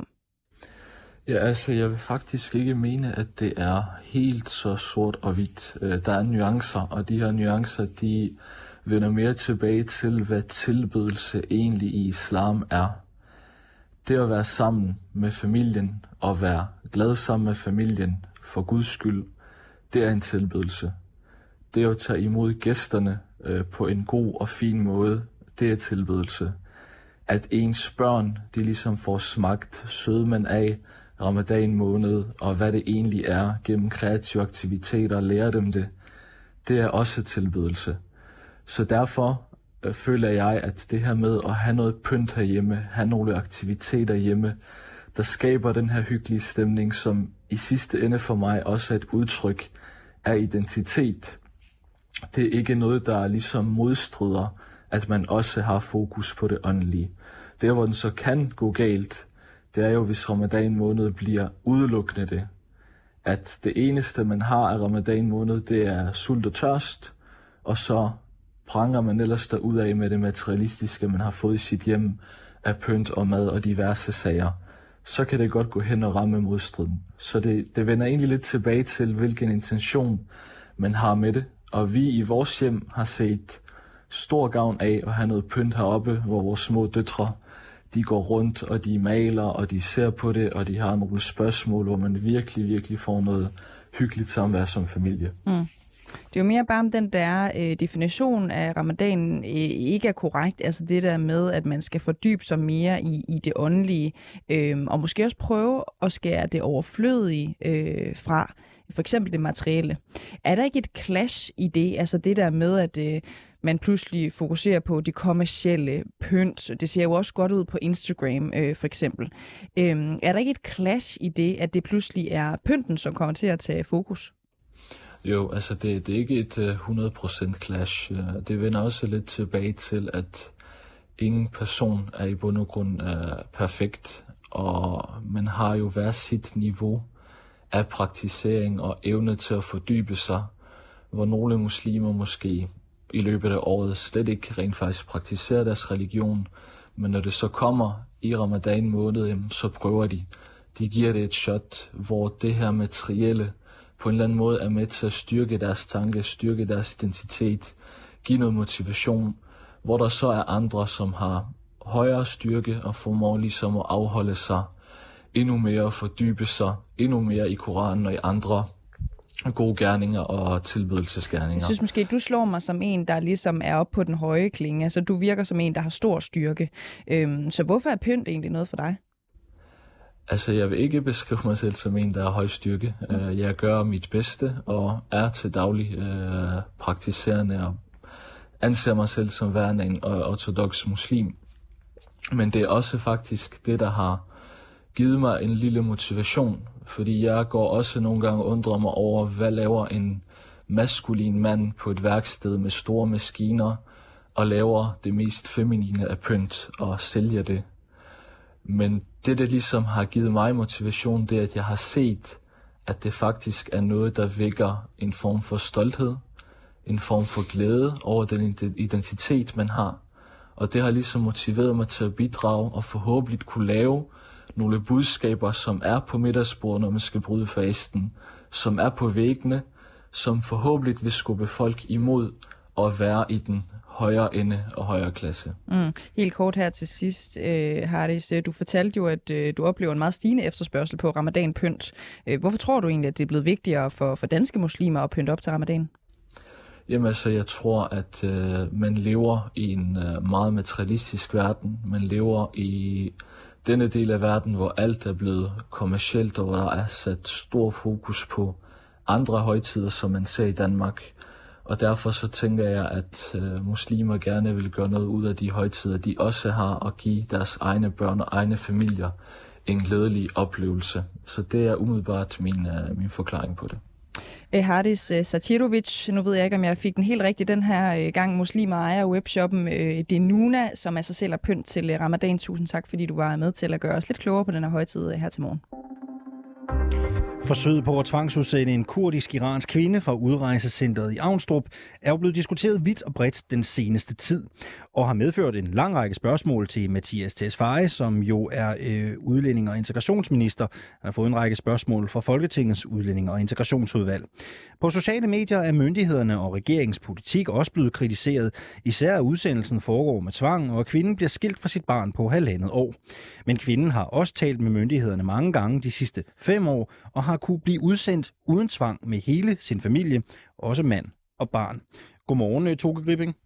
Ja, altså jeg vil faktisk ikke mene, at det er helt så sort og hvidt. Øh, der er nuancer, og de her nuancer, de vender mere tilbage til, hvad tilbedelse egentlig i islam er. Det at være sammen med familien og være glad sammen med familien for Guds skyld, det er en tilbedelse. Det at tage imod gæsterne øh, på en god og fin måde, det er tilbedelse. At ens børn, de ligesom får smagt sødmen af ramadan måned, og hvad det egentlig er gennem kreative aktiviteter, lære dem det, det er også tilbydelse. Så derfor øh, føler jeg, at det her med at have noget pynt herhjemme, have nogle aktiviteter hjemme, der skaber den her hyggelige stemning, som i sidste ende for mig også er et udtryk af identitet. Det er ikke noget, der ligesom modstrider, at man også har fokus på det åndelige. Der, hvor den så kan gå galt, det er jo, hvis ramadan måned bliver udelukkende det. At det eneste, man har af ramadan måned, det er sult og tørst, og så pranger man ellers ud af med det materialistiske, man har fået i sit hjem af pynt og mad og diverse sager, så kan det godt gå hen og ramme modstriden. Så det, det vender egentlig lidt tilbage til, hvilken intention man har med det. Og vi i vores hjem har set stor gavn af at have noget pynt heroppe, hvor vores små døtre, de går rundt, og de maler, og de ser på det, og de har nogle spørgsmål, hvor man virkelig, virkelig får noget hyggeligt samvær som familie. Mm. Det er jo mere bare om den der øh, definition af ramadanen øh, ikke er korrekt. Altså det der med, at man skal fordybe sig mere i, i det åndelige, øh, og måske også prøve at skære det overflødige øh, fra for eksempel det materielle. Er der ikke et clash i det? Altså det der med, at øh, man pludselig fokuserer på de kommercielle pynt. Det ser jo også godt ud på Instagram, øh, for eksempel. Øh, er der ikke et clash i det, at det pludselig er pynten, som kommer til at tage fokus? Jo, altså det, det er ikke et uh, øh, 100% clash. Øh, det vender også lidt tilbage til, at ingen person er i bund og grund uh, perfekt, og man har jo hver sit niveau af praktisering og evne til at fordybe sig, hvor nogle muslimer måske i løbet af året slet ikke rent faktisk praktiserer deres religion, men når det så kommer i ramadan måned, jamen, så prøver de. De giver det et shot, hvor det her materielle, på en eller anden måde er med til at styrke deres tanke, styrke deres identitet, give noget motivation, hvor der så er andre, som har højere styrke og formår ligesom at afholde sig endnu mere, fordybe sig endnu mere i Koranen og i andre gode gerninger og tilbydelsesgerninger. Jeg synes måske, du slår mig som en, der ligesom er oppe på den høje klinge. Altså, du virker som en, der har stor styrke. Øhm, så hvorfor er pynt egentlig noget for dig? Altså, jeg vil ikke beskrive mig selv som en, der har høj styrke. Mm. Jeg gør mit bedste og er til daglig øh, praktiserende og anser mig selv som værende en ortodox muslim. Men det er også faktisk det, der har givet mig en lille motivation, fordi jeg går også nogle gange og undrer mig over, hvad laver en maskulin mand på et værksted med store maskiner og laver det mest feminine af pynt og sælger det. Men det, der ligesom har givet mig motivation, det er, at jeg har set, at det faktisk er noget, der vækker en form for stolthed, en form for glæde over den identitet, man har. Og det har ligesom motiveret mig til at bidrage og forhåbentlig kunne lave nogle budskaber, som er på middagsbordet, når man skal bryde fasten, som er på væggene, som forhåbentlig vil skubbe folk imod at være i den højere ende og højere klasse. Mm. Helt kort her til sidst, øh, Hardis. Du fortalte jo, at øh, du oplever en meget stigende efterspørgsel på ramadan pynt. Øh, hvorfor tror du egentlig, at det er blevet vigtigere for, for danske muslimer at pynte op til ramadan? Jamen altså, jeg tror, at øh, man lever i en øh, meget materialistisk verden. Man lever i denne del af verden, hvor alt er blevet kommercielt, og hvor der er sat stor fokus på andre højtider, som man ser i Danmark. Og derfor så tænker jeg, at øh, muslimer gerne vil gøre noget ud af de højtider, de også har, og give deres egne børn og egne familier en glædelig oplevelse. Så det er umiddelbart min, øh, min forklaring på det. Øh, Hardis øh, Satirovic. Nu ved jeg ikke, om jeg fik den helt rigtigt den her øh, gang. Muslimer ejer webshoppen Denuna, er som altså sælger pynt til ramadan. Tusind tak, fordi du var med til at gøre os lidt klogere på den her højtid her til morgen. Forsøget på at tvangsudsætte en kurdisk-iransk kvinde fra udrejsecentret i Avnstrup er jo blevet diskuteret vidt og bredt den seneste tid, og har medført en lang række spørgsmål til Mathias Tesfaye, som jo er øh, udlænding- og integrationsminister. Han har fået en række spørgsmål fra Folketingets udlænding- og integrationsudvalg. På sociale medier er myndighederne og regeringspolitik også blevet kritiseret, især at udsendelsen foregår med tvang, og at kvinden bliver skilt fra sit barn på halvandet år. Men kvinden har også talt med myndighederne mange gange de sidste fem år, og har kunne blive udsendt uden tvang med hele sin familie, også mand og barn. Godmorgen, øh, Toge Gripping.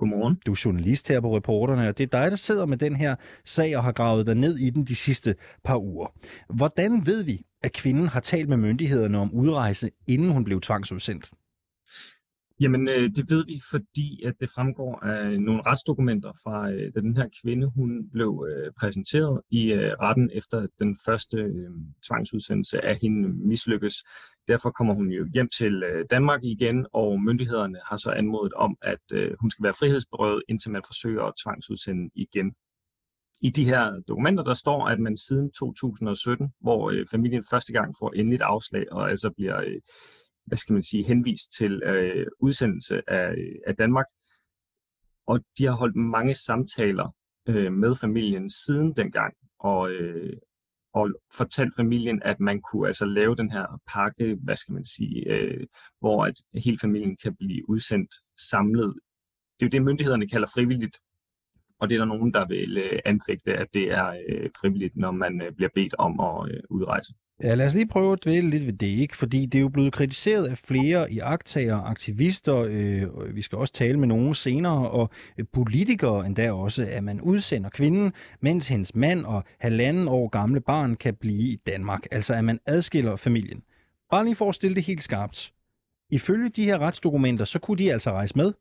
Godmorgen. Du er journalist her på Reporterne, og det er dig, der sidder med den her sag og har gravet dig ned i den de sidste par uger. Hvordan ved vi, at kvinden har talt med myndighederne om udrejse, inden hun blev tvangsudsendt? Jamen, øh, det ved vi, fordi at det fremgår af nogle retsdokumenter fra, øh, da den her kvinde hun blev øh, præsenteret i øh, retten efter den første øh, tvangsudsendelse af hende mislykkes. Derfor kommer hun jo hjem til øh, Danmark igen, og myndighederne har så anmodet om, at øh, hun skal være frihedsberøvet, indtil man forsøger at tvangsudsende igen. I de her dokumenter, der står, at man siden 2017, hvor øh, familien første gang får endeligt afslag og altså bliver øh, hvad skal man sige, henvist til øh, udsendelse af, øh, af Danmark. Og de har holdt mange samtaler øh, med familien siden dengang, og, øh, og fortalt familien, at man kunne altså lave den her pakke, hvad skal man sige, øh, hvor at hele familien kan blive udsendt samlet. Det er jo det, myndighederne kalder frivilligt, og det er der nogen, der vil øh, anfægte, at det er øh, frivilligt, når man øh, bliver bedt om at øh, udrejse. Ja, lad os lige prøve at dvæle lidt ved det, ikke? Fordi det er jo blevet kritiseret af flere i aktager, aktivister, øh, vi skal også tale med nogen senere, og øh, politikere endda også, at man udsender kvinden, mens hendes mand og halvanden år gamle barn kan blive i Danmark. Altså at man adskiller familien. Bare lige for at stille det helt skarpt. Ifølge de her retsdokumenter, så kunne de altså rejse med?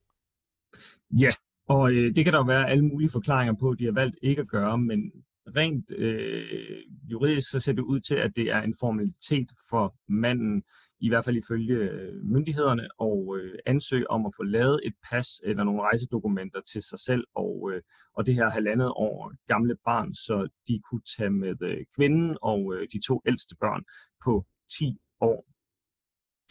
Ja, og øh, det kan der jo være alle mulige forklaringer på, de har valgt ikke at gøre, men rent øh, juridisk så ser det ud til, at det er en formalitet for manden, i hvert fald ifølge øh, myndighederne, og øh, ansøge om at få lavet et pas eller nogle rejsedokumenter til sig selv og, øh, og det her halvandet år gamle barn, så de kunne tage med øh, kvinden og øh, de to ældste børn på 10 år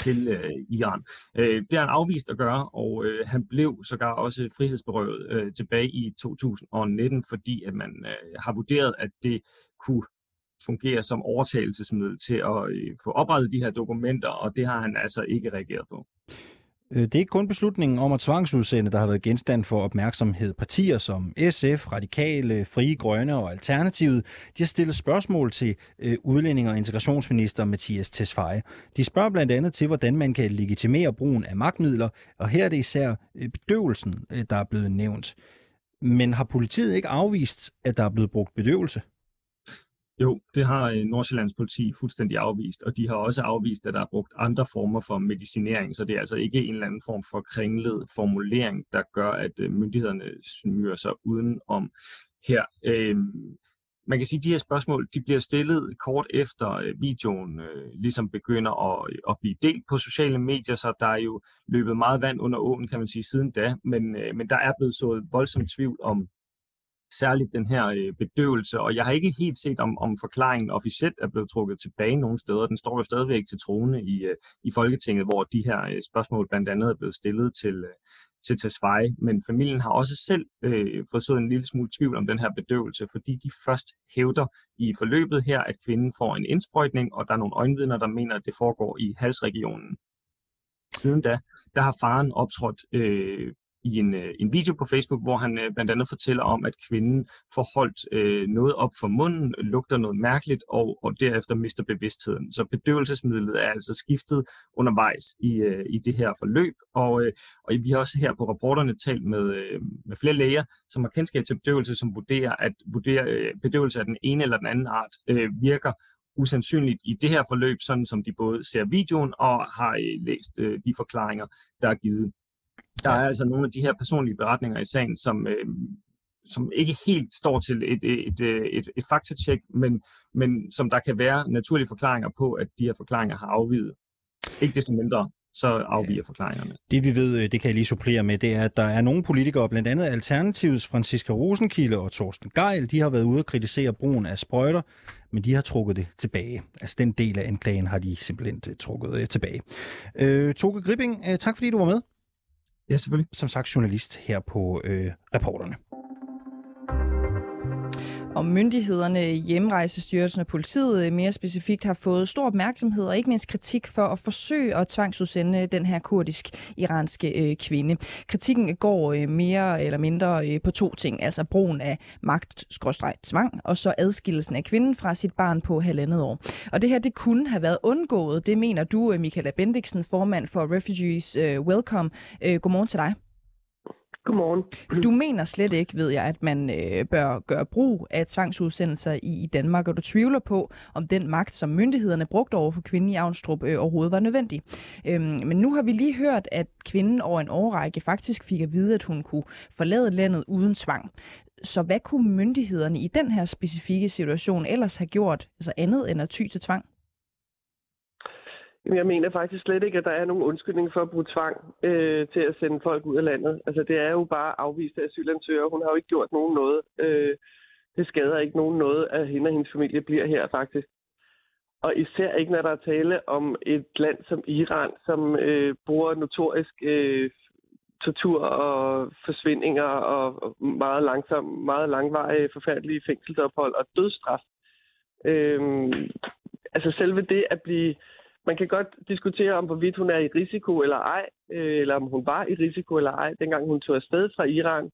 til øh, Iran. Øh, det har han afvist at gøre, og øh, han blev sågar også frihedsberøvet øh, tilbage i 2019, fordi at man øh, har vurderet, at det kunne fungere som overtagelsesmiddel til at øh, få oprettet de her dokumenter, og det har han altså ikke reageret på. Øh, det er ikke kun beslutningen om at tvangsudsende, der har været genstand for opmærksomhed. Partier som SF, Radikale, Frie Grønne og Alternativet, de har stillet spørgsmål til øh, udlænding- og integrationsminister Mathias Tesfaye. De spørger blandt andet til, hvordan man kan legitimere brugen af magtmidler, og her er det især øh, bedøvelsen, øh, der er blevet nævnt. Men har politiet ikke afvist, at der er blevet brugt bedøvelse? Jo, det har øh, Nordsjællands politi fuldstændig afvist, og de har også afvist, at der er brugt andre former for medicinering, så det er altså ikke en eller anden form for kringlet formulering, der gør, at øh, myndighederne smyrer sig udenom her. Øhm, man kan sige, at de her spørgsmål de bliver stillet kort efter øh, videoen øh, ligesom begynder at, at blive delt på sociale medier, så der er jo løbet meget vand under åen, kan man sige, siden da, men, øh, men der er blevet sået voldsomt tvivl om særligt den her øh, bedøvelse, og jeg har ikke helt set, om, om forklaringen officielt er blevet trukket tilbage nogle steder. Den står jo stadigvæk til trone i, øh, i Folketinget, hvor de her øh, spørgsmål blandt andet er blevet stillet til, øh, til Tesfaye, men familien har også selv øh, fået så en lille smule tvivl om den her bedøvelse, fordi de først hævder i forløbet her, at kvinden får en indsprøjtning, og der er nogle øjenvidner, der mener, at det foregår i halsregionen. Siden da, der har faren optrådt øh, i en, øh, en video på Facebook, hvor han øh, blandt andet fortæller om, at kvinden får holdt øh, noget op for munden, lugter noget mærkeligt, og, og derefter mister bevidstheden. Så bedøvelsesmidlet er altså skiftet undervejs i, øh, i det her forløb, og, øh, og vi har også her på rapporterne talt med, øh, med flere læger, som har kendskab til bedøvelse, som vurderer, at vurderer, øh, bedøvelse af den ene eller den anden art øh, virker usandsynligt i det her forløb, sådan som de både ser videoen og har øh, læst øh, de forklaringer, der er givet. Der er altså nogle af de her personlige beretninger i sagen, som, øh, som ikke helt står til et, et, et, et, et faktatjek, men, men som der kan være naturlige forklaringer på, at de her forklaringer har afvidet. Ikke desto mindre så afviger forklaringerne. Det vi ved, øh, det kan jeg lige supplere med, det er, at der er nogle politikere, blandt andet Alternativets Franziska Rosenkilde og Torsten Geil, de har været ude og kritisere brugen af sprøjter, men de har trukket det tilbage. Altså den del af anklagen har de simpelthen øh, trukket øh, tilbage. Øh, Toge Gripping, øh, tak fordi du var med. Ja, selvfølgelig. Som sagt journalist her på øh, Reporterne og myndighederne, Hjemrejsestyrelsen og politiet øh, mere specifikt har fået stor opmærksomhed og ikke mindst kritik for at forsøge at tvangsudsende den her kurdisk-iranske øh, kvinde. Kritikken går øh, mere eller mindre øh, på to ting, altså brugen af magt tvang og så adskillelsen af kvinden fra sit barn på halvandet år. Og det her, det kunne have været undgået, det mener du, øh, Michaela Bendiksen, formand for Refugees øh, Welcome. Øh, godmorgen til dig. Godmorgen. (clears throat) Du mener slet ikke, ved jeg, at man øh, bør gøre brug af tvangsudsendelser i, i Danmark, og du tvivler på, om den magt, som myndighederne brugte over for kvinden i Avnstrup, øh, overhovedet var nødvendig. Øhm, men nu har vi lige hørt, at kvinden over en årrække faktisk fik at vide, at hun kunne forlade landet uden tvang. Så hvad kunne myndighederne i den her specifikke situation ellers have gjort, altså andet end at ty til tvang? Jeg mener faktisk slet ikke, at der er nogen undskyldning for at bruge tvang øh, til at sende folk ud af landet. Altså, det er jo bare afviste asylansøgere. Hun har jo ikke gjort nogen noget. Øh, det skader ikke nogen noget, at hende og hendes familie bliver her, faktisk. Og især ikke, når der er tale om et land som Iran, som øh, bruger notorisk øh, tortur og forsvindinger og meget langsom, meget langvarige, forfærdelige fængselsophold og dødsstraf. Øh, altså selve det at blive man kan godt diskutere om, hvorvidt hun er i risiko eller ej, øh, eller om hun var i risiko eller ej, dengang hun tog afsted fra Iran.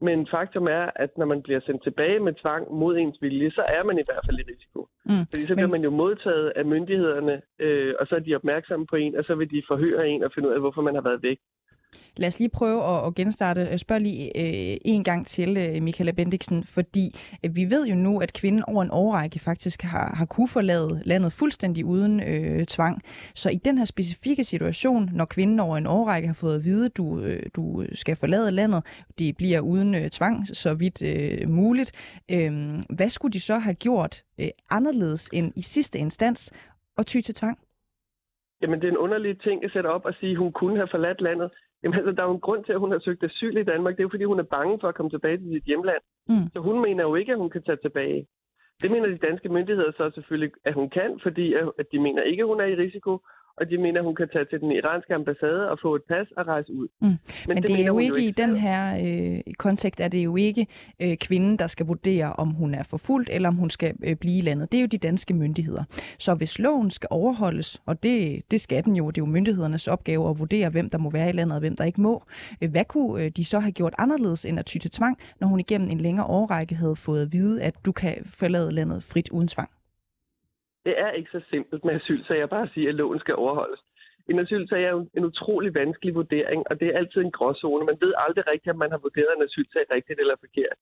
Men faktum er, at når man bliver sendt tilbage med tvang mod ens vilje, så er man i hvert fald i risiko. Mm. Fordi så bliver man jo modtaget af myndighederne, øh, og så er de opmærksomme på en, og så vil de forhøre en og finde ud af, hvorfor man har været væk. Lad os lige prøve at, at genstarte. Øh, spørg lige øh, en gang til, øh, Michaela Bendiksen, fordi øh, vi ved jo nu, at kvinden over en årrække faktisk har, har kunne forlade landet fuldstændig uden øh, tvang. Så i den her specifikke situation, når kvinden over en årrække har fået at vide, at du, øh, du skal forlade landet, det bliver uden øh, tvang, så vidt øh, muligt, øh, hvad skulle de så have gjort øh, anderledes end i sidste instans og ty til tvang? Jamen, det er en underlig ting at sætte op og sige, at hun kunne have forladt landet. Jamen altså, der er jo en grund til, at hun har søgt asyl i Danmark. Det er jo, fordi hun er bange for at komme tilbage til sit hjemland. Mm. Så hun mener jo ikke, at hun kan tage tilbage. Det mener de danske myndigheder så selvfølgelig, at hun kan, fordi at de mener ikke, at hun er i risiko og de mener, hun kan tage til den iranske ambassade og få et pas og rejse ud. Mm. Men, Men det, det er jo ikke i den her øh, kontekst, er det jo ikke øh, kvinden, der skal vurdere, om hun er forfulgt, eller om hun skal øh, blive i landet. Det er jo de danske myndigheder. Så hvis loven skal overholdes, og det, det skal den jo, det er jo myndighedernes opgave at vurdere, hvem der må være i landet, og hvem der ikke må, øh, hvad kunne øh, de så have gjort anderledes end at ty til tvang, når hun igennem en længere årrække havde fået at vide, at du kan forlade landet frit uden tvang? Det er ikke så simpelt med asylsager, bare at sige, at loven skal overholdes. En asylsag er jo en utrolig vanskelig vurdering, og det er altid en gråzone. Man ved aldrig rigtigt, om man har vurderet en asylsag rigtigt eller forkert.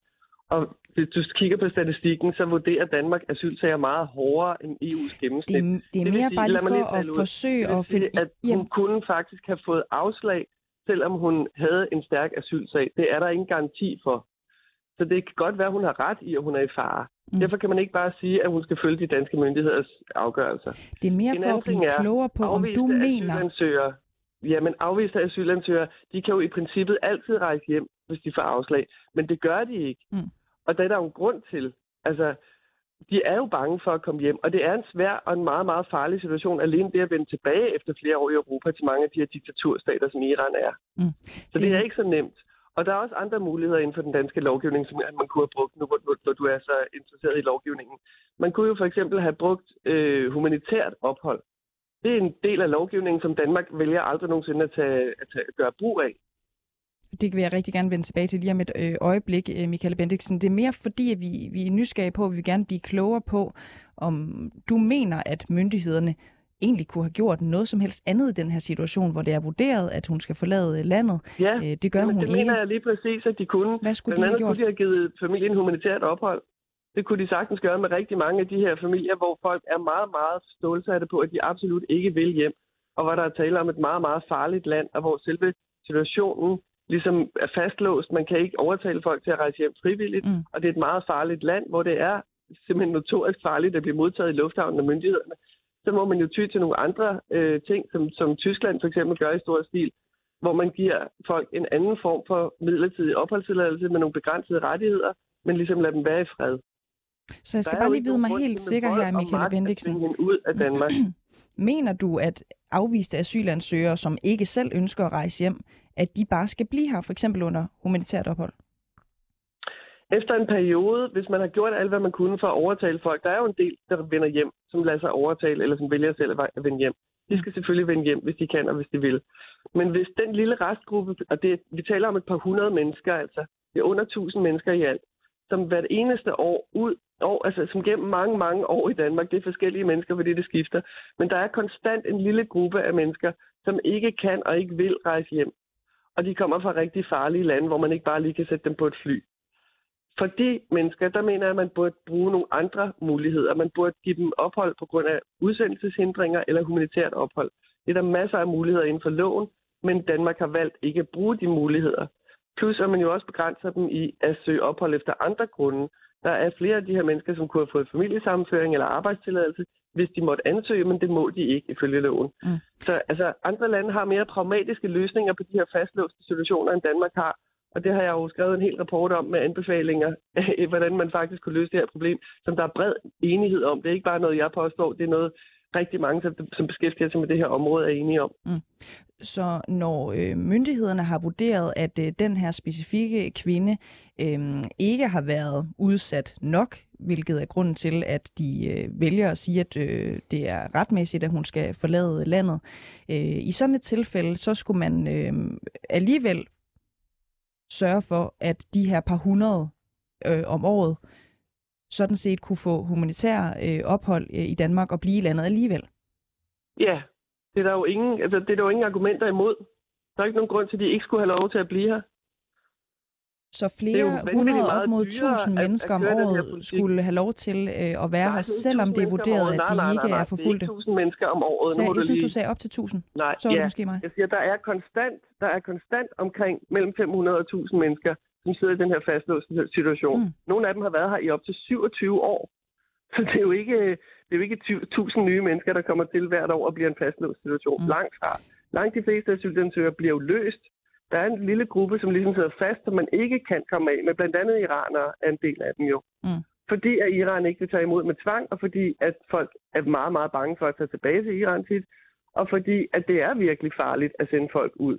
Og hvis du kigger på statistikken, så vurderer Danmark asylsager meget hårdere end EU's gennemsnit. Det, det er mere sige, bare lige for at forsøge at finde... At hun kunne faktisk have fået afslag, selvom hun havde en stærk asylsag. Det er der ingen garanti for. Så det kan godt være, at hun har ret i, at hun er i fare. Mm. Derfor kan man ikke bare sige, at hun skal følge de danske myndigheders afgørelser. Det er mere en for at blive klogere på, om du mener... Ja, men afviste asylansøgere, de kan jo i princippet altid rejse hjem, hvis de får afslag. Men det gør de ikke. Mm. Og det er der jo en grund til. Altså, de er jo bange for at komme hjem, og det er en svær og en meget, meget farlig situation, alene det at vende tilbage efter flere år i Europa til mange af de her diktaturstater, som Iran er. Mm. Så det... det er ikke så nemt. Og der er også andre muligheder inden for den danske lovgivning, som man kunne have brugt nu, hvor du er så interesseret i lovgivningen. Man kunne jo for eksempel have brugt øh, humanitært ophold. Det er en del af lovgivningen, som Danmark vælger aldrig nogensinde at, tage, at tage, gøre brug af. Det vil jeg rigtig gerne vende tilbage til lige om et øh, øjeblik, øh, Michael Bendiksen. Det er mere fordi, at vi, vi er nysgerrige på, at vi vil gerne blive klogere på, om du mener, at myndighederne egentlig kunne have gjort noget som helst andet i den her situation, hvor det er vurderet, at hun skal forlade landet. Ja, øh, det gør hun det ikke. mener jeg lige præcis, at de kunne. Hvad skulle Blandt de have gjort? kunne de have givet familien humanitært ophold. Det kunne de sagtens gøre med rigtig mange af de her familier, hvor folk er meget, meget stålsatte på, at de absolut ikke vil hjem, og hvor der er tale om et meget, meget farligt land, og hvor selve situationen ligesom er fastlåst. Man kan ikke overtale folk til at rejse hjem frivilligt, mm. og det er et meget farligt land, hvor det er simpelthen notorisk farligt at blive modtaget i lufthavnen af myndighederne så må man jo ty til nogle andre øh, ting, som, som Tyskland for eksempel gør i stor stil, hvor man giver folk en anden form for midlertidig opholdstilladelse med nogle begrænsede rettigheder, men ligesom lader dem være i fred. Så jeg skal bare lige vide mig helt sikker her, Michael Bendiksen. ud af Danmark. (clears throat) Mener du, at afviste asylansøgere, som ikke selv ønsker at rejse hjem, at de bare skal blive her, for eksempel under humanitært ophold? Efter en periode, hvis man har gjort alt, hvad man kunne for at overtale folk, der er jo en del, der vender hjem, som lader sig overtale, eller som vælger selv at vende hjem. De skal selvfølgelig vende hjem, hvis de kan og hvis de vil. Men hvis den lille restgruppe, og det, vi taler om et par hundrede mennesker, altså det er under 1000 mennesker i alt, som hvert eneste år ud, år, altså som gennem mange, mange år i Danmark, det er forskellige mennesker, fordi det skifter, men der er konstant en lille gruppe af mennesker, som ikke kan og ikke vil rejse hjem. Og de kommer fra rigtig farlige lande, hvor man ikke bare lige kan sætte dem på et fly. For de mennesker, der mener jeg, at man burde bruge nogle andre muligheder. Man burde give dem ophold på grund af udsendelseshindringer eller humanitært ophold. Det er der masser af muligheder inden for loven, men Danmark har valgt ikke at bruge de muligheder. Plus at man jo også begrænser dem i at søge ophold efter andre grunde. Der er flere af de her mennesker, som kunne have fået familiesammenføring eller arbejdstilladelse, hvis de måtte ansøge, men det må de ikke ifølge loven. Mm. Så altså, andre lande har mere pragmatiske løsninger på de her fastlåste situationer, end Danmark har. Og det har jeg jo skrevet en hel rapport om med anbefalinger, (laughs) hvordan man faktisk kunne løse det her problem, som der er bred enighed om. Det er ikke bare noget, jeg påstår, det er noget, rigtig mange, som beskæftiger sig med det her område, er enige om. Mm. Så når øh, myndighederne har vurderet, at øh, den her specifikke kvinde øh, ikke har været udsat nok, hvilket er grunden til, at de øh, vælger at sige, at øh, det er retmæssigt, at hun skal forlade landet. Øh, I sådan et tilfælde, så skulle man øh, alligevel sørge for, at de her par hundrede øh, om året sådan set kunne få humanitær øh, ophold øh, i Danmark og blive i landet alligevel. Ja, det er der jo ingen, altså, det er der jo ingen argumenter imod. Der er ikke nogen grund til, at de ikke skulle have lov til at blive her. Så flere hundrede op mod tusind mennesker om året skulle have lov til øh, at være her, selvom det er vurderet, at de ikke er forfulgte. Det er mennesker om året. Så, jeg synes, du sagde op til 1000. Nej, så ja. måske mig. Jeg siger, der er konstant, der er konstant omkring mellem 500 og 1000 mennesker, som sidder i den her fastlåste situation. Mm. Nogle af dem har været her i op til 27 år. Så det er jo ikke, det er jo ikke 1000 nye mennesker, der kommer til hvert år og bliver en fastlåst situation. Mm. Langt fra. Langt de fleste asylansøgere bliver jo løst. Der er en lille gruppe, som ligesom sidder fast, som man ikke kan komme af med. Blandt andet iranere er en del af dem jo. Mm. Fordi at Iran ikke vil tage imod med tvang, og fordi at folk er meget, meget bange for at tage tilbage til Iran tit, og fordi at det er virkelig farligt at sende folk ud.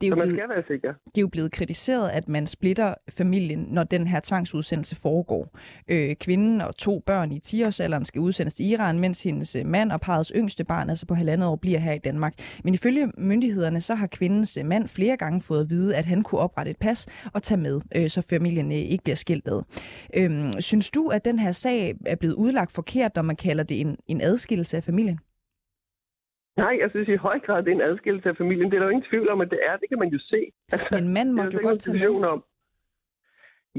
Det er, jo man blevet, skal være sikker. det er jo blevet kritiseret, at man splitter familien, når den her tvangsudsendelse foregår. Øh, kvinden og to børn i 10-årsalderen skal udsendes til Iran, mens hendes øh, mand og parrets yngste barn, altså på halvandet år, bliver her i Danmark. Men ifølge myndighederne, så har kvindens øh, mand flere gange fået at vide, at han kunne oprette et pas og tage med, øh, så familien øh, ikke bliver skilt ad. Øh, synes du, at den her sag er blevet udlagt forkert, når man kalder det en, en adskillelse af familien? Nej, jeg synes i høj grad, det er en adskillelse af familien. Det er der jo ingen tvivl om, at det er. Det kan man jo se. Altså, Men mand må jo godt tage med. Om.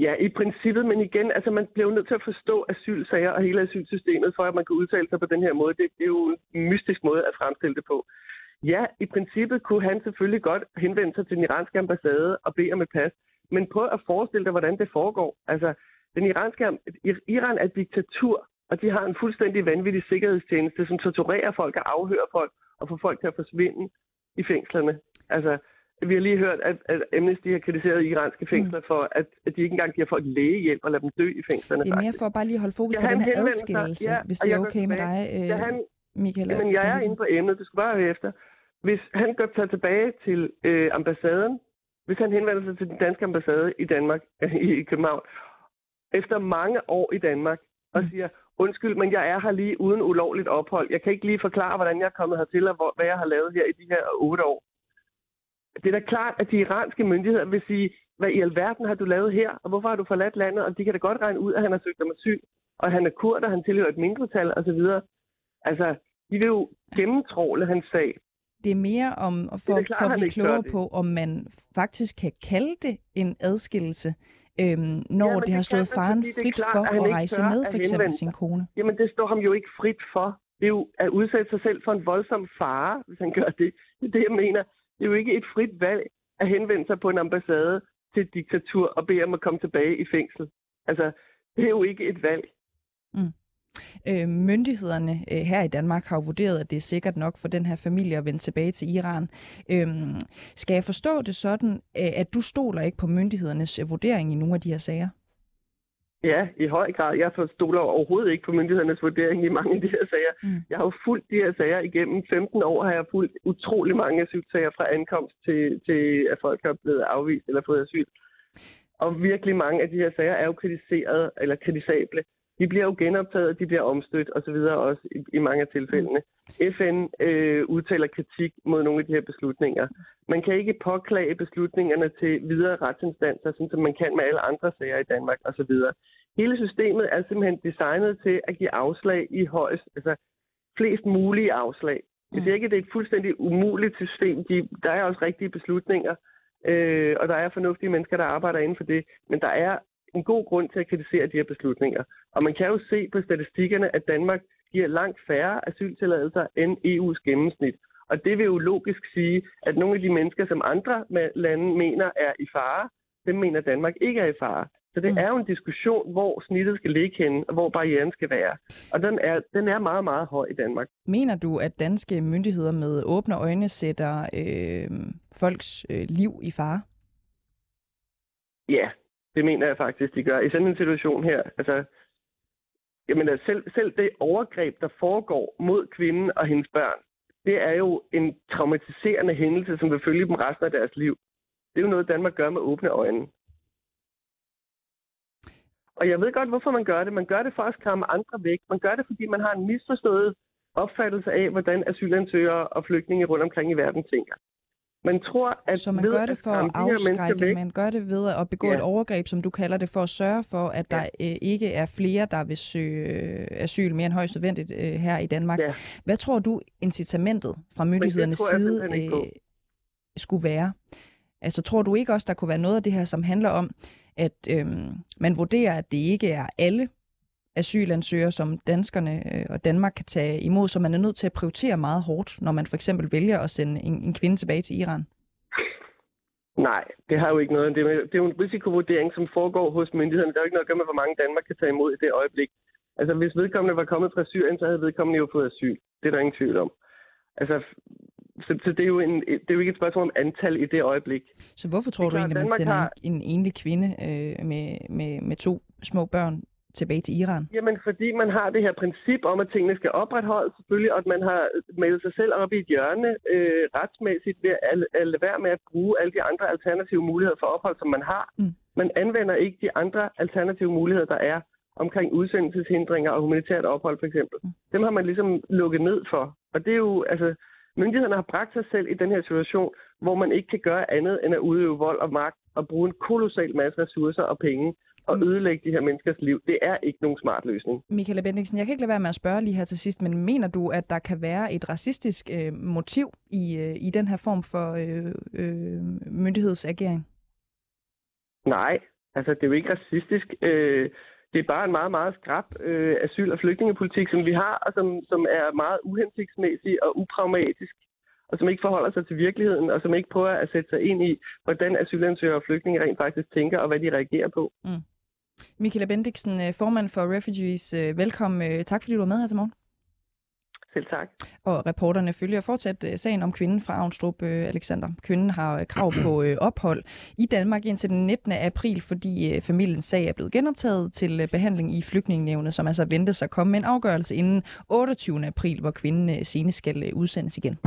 Ja, i princippet, men igen, altså man bliver jo nødt til at forstå asylsager og hele asylsystemet, for at man kan udtale sig på den her måde. Det, det er jo en mystisk måde at fremstille det på. Ja, i princippet kunne han selvfølgelig godt henvende sig til den iranske ambassade og bede om et pas, men prøv at forestille dig, hvordan det foregår. Altså, den iranske, Iran er et diktatur, og de har en fuldstændig vanvittig sikkerhedstjeneste, som torturerer folk og afhører folk og få folk til at forsvinde i fængslerne. Altså, vi har lige hørt, at, at Amnesty har kritiseret iranske mm. fængsler mm. for, at, at de ikke engang giver folk lægehjælp og lader dem dø i fængslerne. Det er mere for bare lige at holde fokus ja, på den her adskillelse, ja, hvis det er okay med dig, øh, ja, han, Michael. Jamen, jeg er inde på emnet, du skal bare høre efter. Hvis han går tager tilbage til øh, ambassaden, hvis han henvender sig til den danske ambassade i Danmark, (laughs) i København, efter mange år i Danmark, og mm. siger, undskyld, men jeg er her lige uden ulovligt ophold. Jeg kan ikke lige forklare, hvordan jeg er kommet hertil, og hvor, hvad jeg har lavet her i de her otte år. Det er da klart, at de iranske myndigheder vil sige, hvad i alverden har du lavet her, og hvorfor har du forladt landet? Og de kan da godt regne ud, at han har søgt om asyl, og han er kurd, og han tilhører et mindretal osv. Altså, de vil jo gennemtråle hans sag. Det er mere om for, det er klart, for at blive klogere på, om man faktisk kan kalde det en adskillelse, øhm, når ja, det, det har stået faren frit klart, for at, at rejse med, for eksempel sin kone? Jamen, det står ham jo ikke frit for. Det er jo at udsætte sig selv for en voldsom fare, hvis han gør det. Det er det, jeg mener. Det er jo ikke et frit valg at henvende sig på en ambassade til et diktatur og bede om at komme tilbage i fængsel. Altså, det er jo ikke et valg. Mm. Øh, myndighederne øh, her i Danmark har vurderet, at det er sikkert nok for den her familie at vende tilbage til Iran. Øh, skal jeg forstå det sådan, øh, at du stoler ikke på myndighedernes øh, vurdering i nogle af de her sager? Ja, i høj grad. Jeg forstoler overhovedet ikke på myndighedernes vurdering i mange af de her sager. Mm. Jeg har jo fulgt de her sager igennem 15 år, har jeg fulgt utrolig mange asylsager fra ankomst til, til at folk er blevet afvist eller fået asyl. Og virkelig mange af de her sager er jo kritiseret eller kritisable. De bliver jo genoptaget, de bliver omstødt osv. også i, i mange af tilfældene. FN øh, udtaler kritik mod nogle af de her beslutninger. Man kan ikke påklage beslutningerne til videre retsinstanser, sådan som man kan med alle andre sager i Danmark osv. Hele systemet er simpelthen designet til at give afslag i højst, altså flest mulige afslag. Jeg siger ikke, at det er et fuldstændig umuligt system. De, der er også rigtige beslutninger, øh, og der er fornuftige mennesker, der arbejder inden for det. Men der er en god grund til at kritisere de her beslutninger. Og man kan jo se på statistikkerne, at Danmark giver langt færre asyltilladelser end EU's gennemsnit. Og det vil jo logisk sige, at nogle af de mennesker, som andre lande mener er i fare, dem mener Danmark ikke er i fare. Så det mm. er jo en diskussion, hvor snittet skal ligge henne, og hvor barrieren skal være. Og den er, den er meget, meget høj i Danmark. Mener du, at danske myndigheder med åbne øjne sætter øh, folks øh, liv i fare? Ja, det mener jeg faktisk, de gør. I sådan en situation her, altså, jamen, altså, selv, selv det overgreb, der foregår mod kvinden og hendes børn, det er jo en traumatiserende hændelse, som vil følge dem resten af deres liv. Det er jo noget, Danmark gør med åbne øjne. Og jeg ved godt, hvorfor man gør det. Man gør det for at skræmme andre væk. Man gør det, fordi man har en misforstået opfattelse af, hvordan asylansøgere og flygtninge rundt omkring i verden tænker. Man tror, at Så man ved gør det for at afskrække, væk, man gør det ved at begå ja. et overgreb, som du kalder det, for at sørge for, at der ja. øh, ikke er flere, der vil søge øh, asyl mere end højst nødvendigt øh, her i Danmark. Ja. Hvad tror du, incitamentet fra myndighedernes side øh, skulle være? Altså tror du ikke også, der kunne være noget af det her, som handler om, at øh, man vurderer, at det ikke er alle asylansøgere, som danskerne øh, og Danmark kan tage imod, så man er nødt til at prioritere meget hårdt, når man for eksempel vælger at sende en, en kvinde tilbage til Iran? Nej, det har jo ikke noget. Det er, det er jo en risikovurdering, som foregår hos myndighederne. Der er jo ikke noget at gøre med, hvor mange Danmark kan tage imod i det øjeblik. Altså, hvis vedkommende var kommet fra Syrien, så havde vedkommende jo fået asyl. Det er der ingen tvivl om. Altså, så, så det, er jo en, det er jo ikke et spørgsmål om antal i det øjeblik. Så hvorfor tror du egentlig, at man sender har... en, en enlig kvinde øh, med, med, med to små børn tilbage til Iran? Jamen, fordi man har det her princip om, at tingene skal opretholdes selvfølgelig, og at man har meldt sig selv op i et hjørne øh, retsmæssigt ved at, at lade være med at bruge alle de andre alternative muligheder for ophold, som man har. Mm. Man anvender ikke de andre alternative muligheder, der er omkring udsendelseshindringer og humanitært ophold for eksempel. Mm. Dem har man ligesom lukket ned for. Og det er jo, altså, myndighederne har bragt sig selv i den her situation, hvor man ikke kan gøre andet end at udøve vold og magt og bruge en kolossal masse ressourcer og penge og mm. ødelægge de her menneskers liv. Det er ikke nogen smart løsning. Michael Bendiksen, jeg kan ikke lade være med at spørge lige her til sidst, men mener du, at der kan være et racistisk øh, motiv i, øh, i den her form for øh, øh, myndighedsagering? Nej, altså det er jo ikke racistisk. Øh, det er bare en meget, meget skrab øh, asyl- og flygtningepolitik, som vi har, og som, som er meget uhensigtsmæssig og upragmatisk og som ikke forholder sig til virkeligheden, og som ikke prøver at sætte sig ind i, hvordan asylansøgere og flygtninge rent faktisk tænker, og hvad de reagerer på. Mm. Michaela Bendiksen, øh, formand for Refugees, øh, velkommen. Øh, tak fordi du var med her til morgen. Selv tak. Og reporterne følger fortsat sagen om kvinden fra Avnstrup, Alexander. Kvinden har krav på ophold i Danmark indtil den 19. april, fordi familiens sag er blevet genoptaget til behandling i flygtningenævnet, som altså ventes at komme med en afgørelse inden 28. april, hvor kvinden senest skal udsendes igen.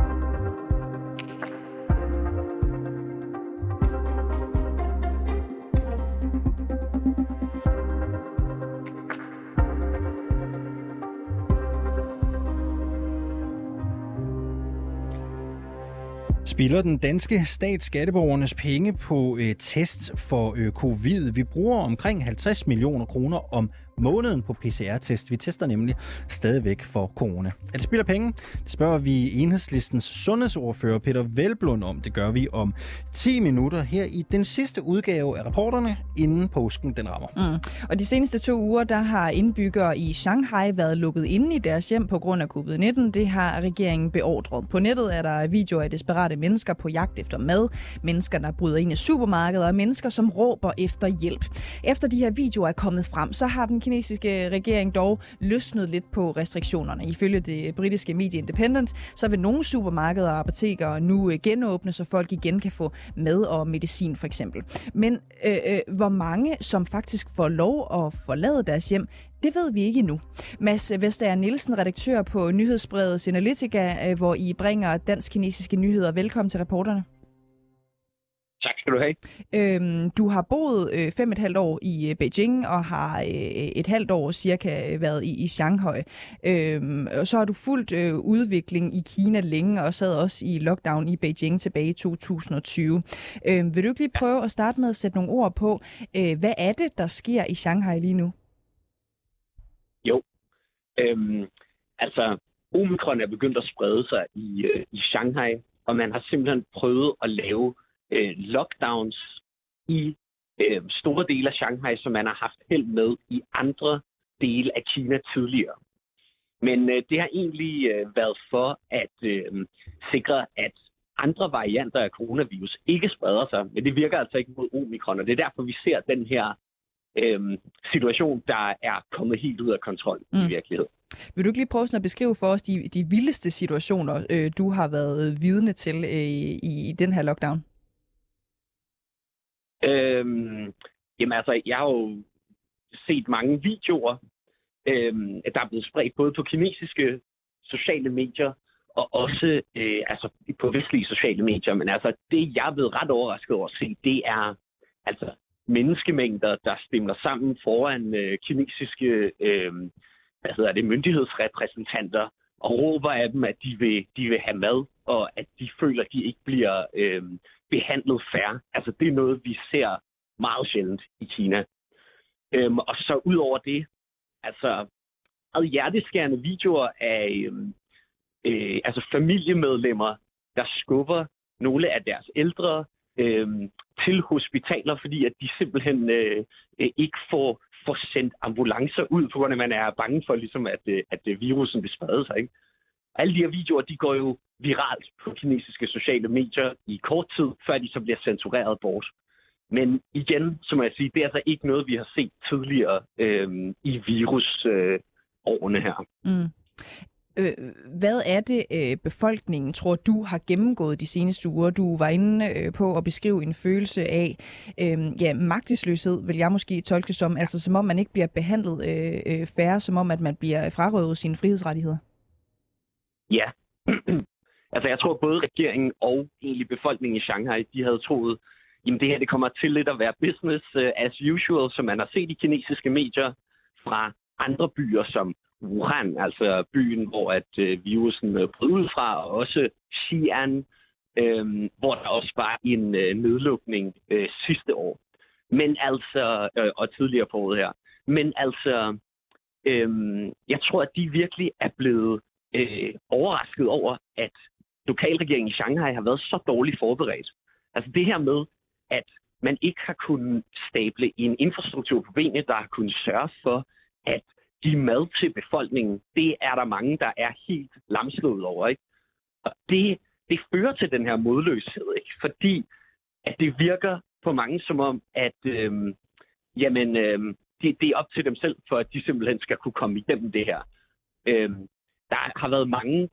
Spiller den danske stat skatteborgernes penge på øh, test for øh, covid? Vi bruger omkring 50 millioner kroner om måneden på PCR-test. Vi tester nemlig stadigvæk for corona. Er det spilder penge? Det spørger vi enhedslistens sundhedsordfører Peter Velblund om. Det gør vi om 10 minutter her i den sidste udgave af rapporterne, inden påsken den rammer. Mm. Og de seneste to uger, der har indbyggere i Shanghai været lukket inde i deres hjem på grund af covid-19. Det har regeringen beordret. På nettet er der videoer af desperate mennesker, mennesker på jagt efter mad, mennesker, der bryder ind i supermarkeder og mennesker, som råber efter hjælp. Efter de her videoer er kommet frem, så har den den kinesiske regering dog løsnet lidt på restriktionerne. Ifølge det britiske medie Independent, så vil nogle supermarkeder og apoteker nu øh, genåbne, så folk igen kan få mad og medicin for eksempel. Men øh, øh, hvor mange, som faktisk får lov at forlade deres hjem, det ved vi ikke endnu. Mads Vestager Nielsen, redaktør på nyhedsbrevet Analytica, øh, hvor I bringer dansk-kinesiske nyheder. Velkommen til reporterne. Tak skal du have. Øhm, du har boet øh, fem et halvt år i øh, Beijing og har øh, et halvt år cirka været i, i Shanghai. Øhm, og så har du fulgt øh, udvikling i Kina længe og sad også i lockdown i Beijing tilbage i 2020. Øhm, vil du ikke lige prøve at starte med at sætte nogle ord på, øh, hvad er det, der sker i Shanghai lige nu? Jo, øhm, altså omikron er begyndt at sprede sig i, øh, i Shanghai, og man har simpelthen prøvet at lave øh, lockdowns i øh, store dele af Shanghai, som man har haft held med i andre dele af Kina tidligere. Men øh, det har egentlig øh, været for at øh, sikre, at andre varianter af coronavirus ikke spreder sig, men det virker altså ikke mod omikron, og det er derfor, vi ser den her øh, situation, der er kommet helt ud af kontrol mm. i virkeligheden. Vil du ikke lige prøve sådan at beskrive for os de, de vildeste situationer, øh, du har været vidne til øh, i, i den her lockdown? Øhm, jamen altså, jeg har jo set mange videoer, øhm, der er blevet spredt både på kinesiske sociale medier, og også øh, altså på vestlige sociale medier. Men altså, det jeg er blevet ret overrasket over at se, det er altså menneskemængder, der stemmer sammen foran øh, kinesiske øh, hvad hedder det, myndighedsrepræsentanter og råber af dem, at de vil, de vil have mad, og at de føler, at de ikke bliver øh, behandlet færre. Altså det er noget, vi ser meget sjældent i Kina. Øhm, og så ud over det, altså meget hjerteskærende videoer af øhm, øh, altså familiemedlemmer, der skubber nogle af deres ældre øh, til hospitaler, fordi at de simpelthen øh, øh, ikke får, får sendt ambulancer ud, på grund af, at man er bange for, ligesom, at, øh, at øh, virusen vil sprede sig. Ikke? Alle de her videoer, de går jo viralt på kinesiske sociale medier i kort tid, før de så bliver censureret bort. Men igen, så må jeg sige, det er altså ikke noget, vi har set tidligere øhm, øh, i virusårene øh, her. Mm. Øh, hvad er det, øh, befolkningen tror du har gennemgået de seneste uger? Du var inde øh, på at beskrive en følelse af øh, ja, magtesløshed, vil jeg måske tolke som, altså som om man ikke bliver behandlet øh, øh, færre, som om at man bliver frarøvet sine frihedsrettigheder. Ja, (clears throat) altså jeg tror både regeringen og egentlig befolkningen i Shanghai, de havde troet, jamen det her det kommer til lidt at være business uh, as usual, som man har set i kinesiske medier fra andre byer som Wuhan, altså byen, hvor at øh, virusen uh, brød ud fra, og også Xi'an, øh, hvor der også var en øh, nedlukning øh, sidste år. Men altså, øh, og tidligere på året her. Men altså, øh, jeg tror, at de virkelig er blevet øh, overrasket over, at lokalregeringen i Shanghai har været så dårligt forberedt. Altså det her med, at man ikke har kunnet stable en infrastruktur på benene, der har kunnet sørge for, at give mad til befolkningen, det er der mange, der er helt lamslået over. Ikke? Og det, det fører til den her modløshed, ikke? fordi at det virker på mange som om, at øhm, jamen, øhm, det, det er op til dem selv, for at de simpelthen skal kunne komme igennem det her. Øhm, der har været mange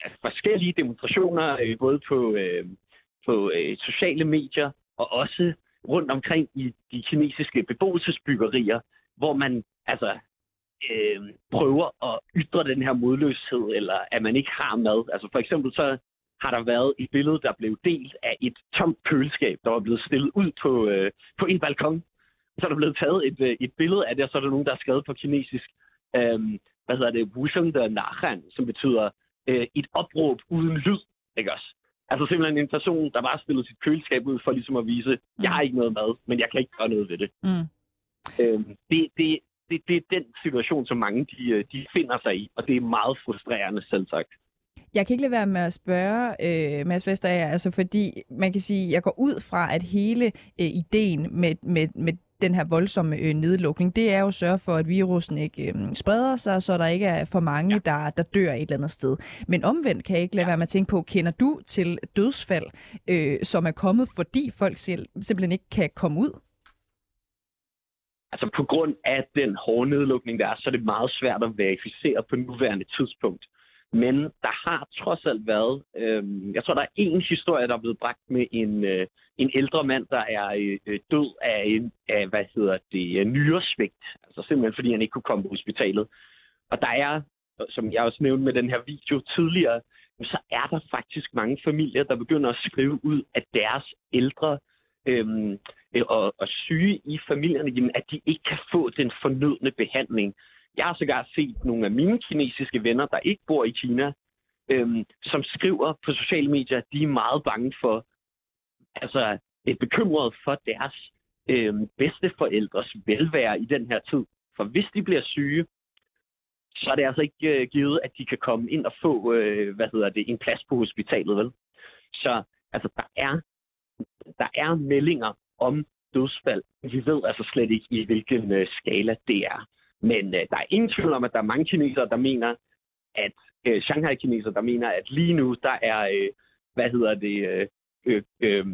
altså, forskellige demonstrationer, øh, både på, øh, på øh, sociale medier og også rundt omkring i de kinesiske beboelsesbyggerier, hvor man altså øh, prøver at ytre den her modløshed, eller at man ikke har mad. Altså for eksempel så har der været et billede, der blev delt af et tomt køleskab, der var blevet stillet ud på, øh, på en balkon. Så er der blevet taget et, øh, et billede af det, og så er der nogen, der er skrevet på kinesisk, øh, hvad hedder det, Wushan de Nahan, som betyder øh, et opråb uden lyd, ikke også? Altså simpelthen en person, der bare spillede sit køleskab ud for ligesom at vise, mm. jeg har ikke noget mad, men jeg kan ikke gøre noget ved det. Mm. Øh, det, det, det, det er den situation, som mange de, øh, de finder sig i, og det er meget frustrerende selv sagt. Jeg kan ikke lade være med at spørge, øh, Mads Vesterager, altså fordi man kan sige, jeg går ud fra, at hele øh, ideen med, med, med den her voldsomme øh, nedlukning, det er jo at sørge for, at virusen ikke øh, spreder sig, så der ikke er for mange, ja. der, der dør et eller andet sted. Men omvendt kan jeg ikke lade ja. være med at tænke på, kender du til dødsfald, øh, som er kommet, fordi folk selv, simpelthen ikke kan komme ud? Altså på grund af den hårde nedlukning, der er, så er det meget svært at verificere på nuværende tidspunkt. Men der har trods alt været, øh, jeg tror, der er en historie, der er blevet bragt med en, øh, en ældre mand, der er øh, død af, en, af, hvad hedder det, øh, nyresvigt. Altså simpelthen fordi han ikke kunne komme på hospitalet. Og der er, som jeg også nævnte med den her video tidligere, så er der faktisk mange familier, der begynder at skrive ud, at deres ældre øhm, øh, og, og syge i familierne, jamen, at de ikke kan få den fornødne behandling. Jeg har sågar set nogle af mine kinesiske venner, der ikke bor i Kina, øhm, som skriver på sociale medier, at de er meget bange for, altså er bekymret for deres øhm, bedsteforældres velvære i den her tid. For hvis de bliver syge, så er det altså ikke øh, givet, at de kan komme ind og få, øh, hvad hedder det, en plads på hospitalet, vel? Så altså, der er, der er meldinger om dødsfald. Vi ved altså slet ikke, i hvilken øh, skala det er. Men øh, der er ingen tvivl om, at der er mange kinesere, der mener, at øh, Shanghai-kinesere, der mener, at lige nu, der er, øh, hvad hedder det, øh, øh, øh,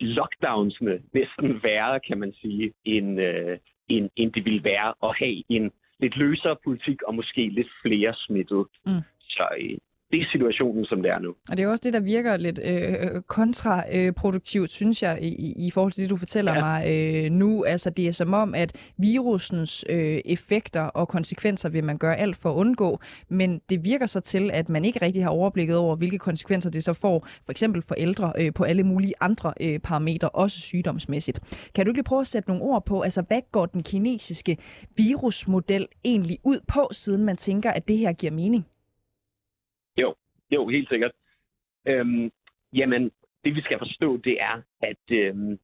lockdownsene næsten værre, kan man sige, end, øh, end, end det ville være at have en lidt løsere politik og måske lidt flere smittet. Mm. Så øh, det er situationen, som det er nu. Og det er også det, der virker lidt øh, kontraproduktivt, synes jeg, i, i forhold til det, du fortæller ja. mig øh, nu. Altså, det er som om, at virusens øh, effekter og konsekvenser vil man gøre alt for at undgå, men det virker så til, at man ikke rigtig har overblikket over, hvilke konsekvenser det så får, for eksempel for ældre øh, på alle mulige andre øh, parametre, også sygdomsmæssigt. Kan du ikke lige prøve at sætte nogle ord på, altså hvad går den kinesiske virusmodel egentlig ud på, siden man tænker, at det her giver mening? Jo, jo, helt sikkert. Øhm, jamen, det vi skal forstå, det er, at øhm,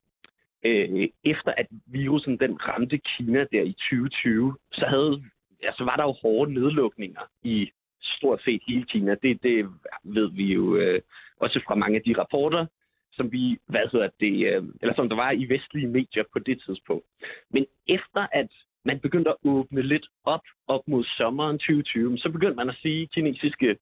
øh, efter at virusen den ramte Kina der i 2020, så havde, altså var der jo hårde nedlukninger i stort set hele Kina. Det, det ved vi jo øh, også fra mange af de rapporter, som vi, hvad hedder det, øh, eller som der var i vestlige medier på det tidspunkt. Men efter at man begyndte at åbne lidt op, op mod sommeren 2020, så begyndte man at sige, kinesiske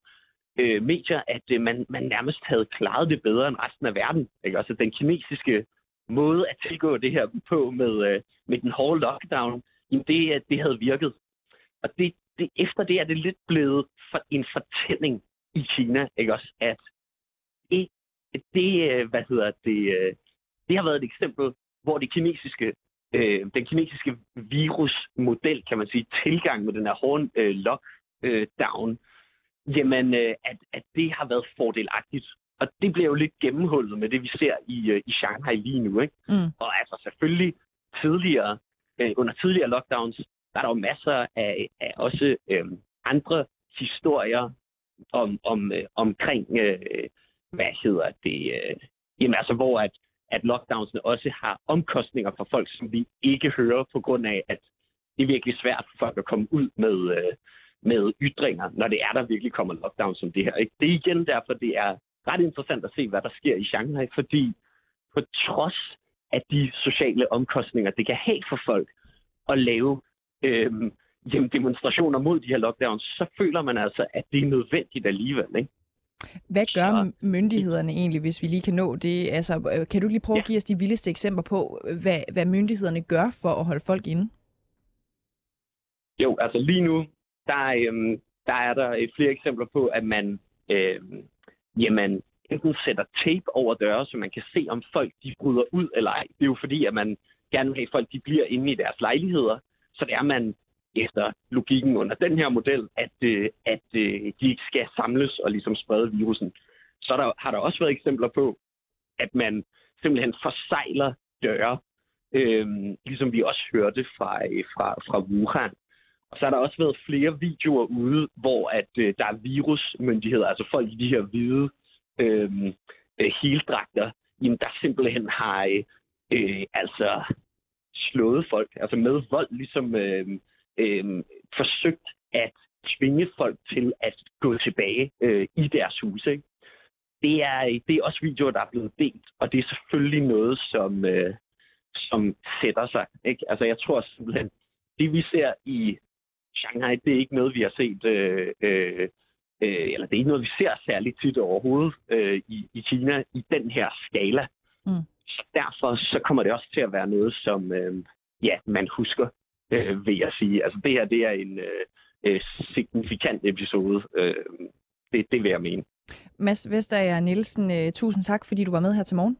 øh, medier, at øh, man, man nærmest havde klaret det bedre end resten af verden. Ikke? Altså den kinesiske måde at tilgå det her på med, øh, med den hårde lockdown, jamen det, øh, det havde virket. Og det, det, efter det er det lidt blevet for en fortælling i Kina, ikke også, at det, det øh, hvad hedder det, øh, det har været et eksempel, hvor det kinesiske, øh, den kinesiske virusmodel, kan man sige, tilgang med den her hårde øh, lockdown, jamen, øh, at, at det har været fordelagtigt. Og det bliver jo lidt gennemhullet med det, vi ser i, øh, i Shanghai lige nu. Ikke? Mm. Og altså selvfølgelig tidligere, øh, under tidligere lockdowns, der er der jo masser af, af også øh, andre historier om, om, øh, omkring, øh, hvad hedder det, øh, jamen altså hvor at, at lockdownsene også har omkostninger for folk, som vi ikke hører på grund af, at det er virkelig svært for folk at komme ud med, øh, med ytringer, når det er, der virkelig kommer lockdown som det her. Ikke? Det er igen derfor, det er ret interessant at se, hvad der sker i Shanghai, fordi på trods af de sociale omkostninger, det kan have for folk at lave øhm, jamen, demonstrationer mod de her lockdowns, så føler man altså, at det er nødvendigt alligevel. Ikke? Hvad gør så, myndighederne egentlig, hvis vi lige kan nå det? Altså, øh, kan du lige prøve ja. at give os de vildeste eksempler på, hvad, hvad myndighederne gør for at holde folk inde? Jo, altså lige nu, der, øhm, der er der øh, flere eksempler på, at man øhm, jamen, enten sætter tape over døre, så man kan se, om folk de bryder ud eller ej. Det er jo fordi, at man gerne vil have, at folk de bliver inde i deres lejligheder. Så det er man efter logikken under den her model, at, øh, at øh, de ikke skal samles og ligesom sprede virusen. Så der, har der også været eksempler på, at man simpelthen forsejler døre, øh, ligesom vi også hørte fra, øh, fra, fra Wuhan. Og så har der også været flere videoer ude, hvor at øh, der er virusmyndigheder, altså folk i de her hvide øhm, øh, heldragter, jamen, der simpelthen har øh, øh, altså slået folk, altså med vold, ligesom øh, øh, forsøgt at tvinge folk til at gå tilbage øh, i deres huse. Ikke? Det, er, det er også videoer, der er blevet delt, og det er selvfølgelig noget, som, øh, som sætter sig. Ikke? Altså jeg tror simpelthen, det vi ser i Shanghai, det er ikke noget, vi har set, øh, øh, øh, eller det er ikke noget, vi ser særligt tit overhovedet øh, i, i Kina i den her skala. Mm. Så derfor så kommer det også til at være noget, som øh, ja, man husker, øh, vil jeg sige. Altså det her, det er en øh, øh signifikant episode. Øh, det, det vil jeg mene. Mads Vestager Nielsen, øh, tusind tak, fordi du var med her til morgen.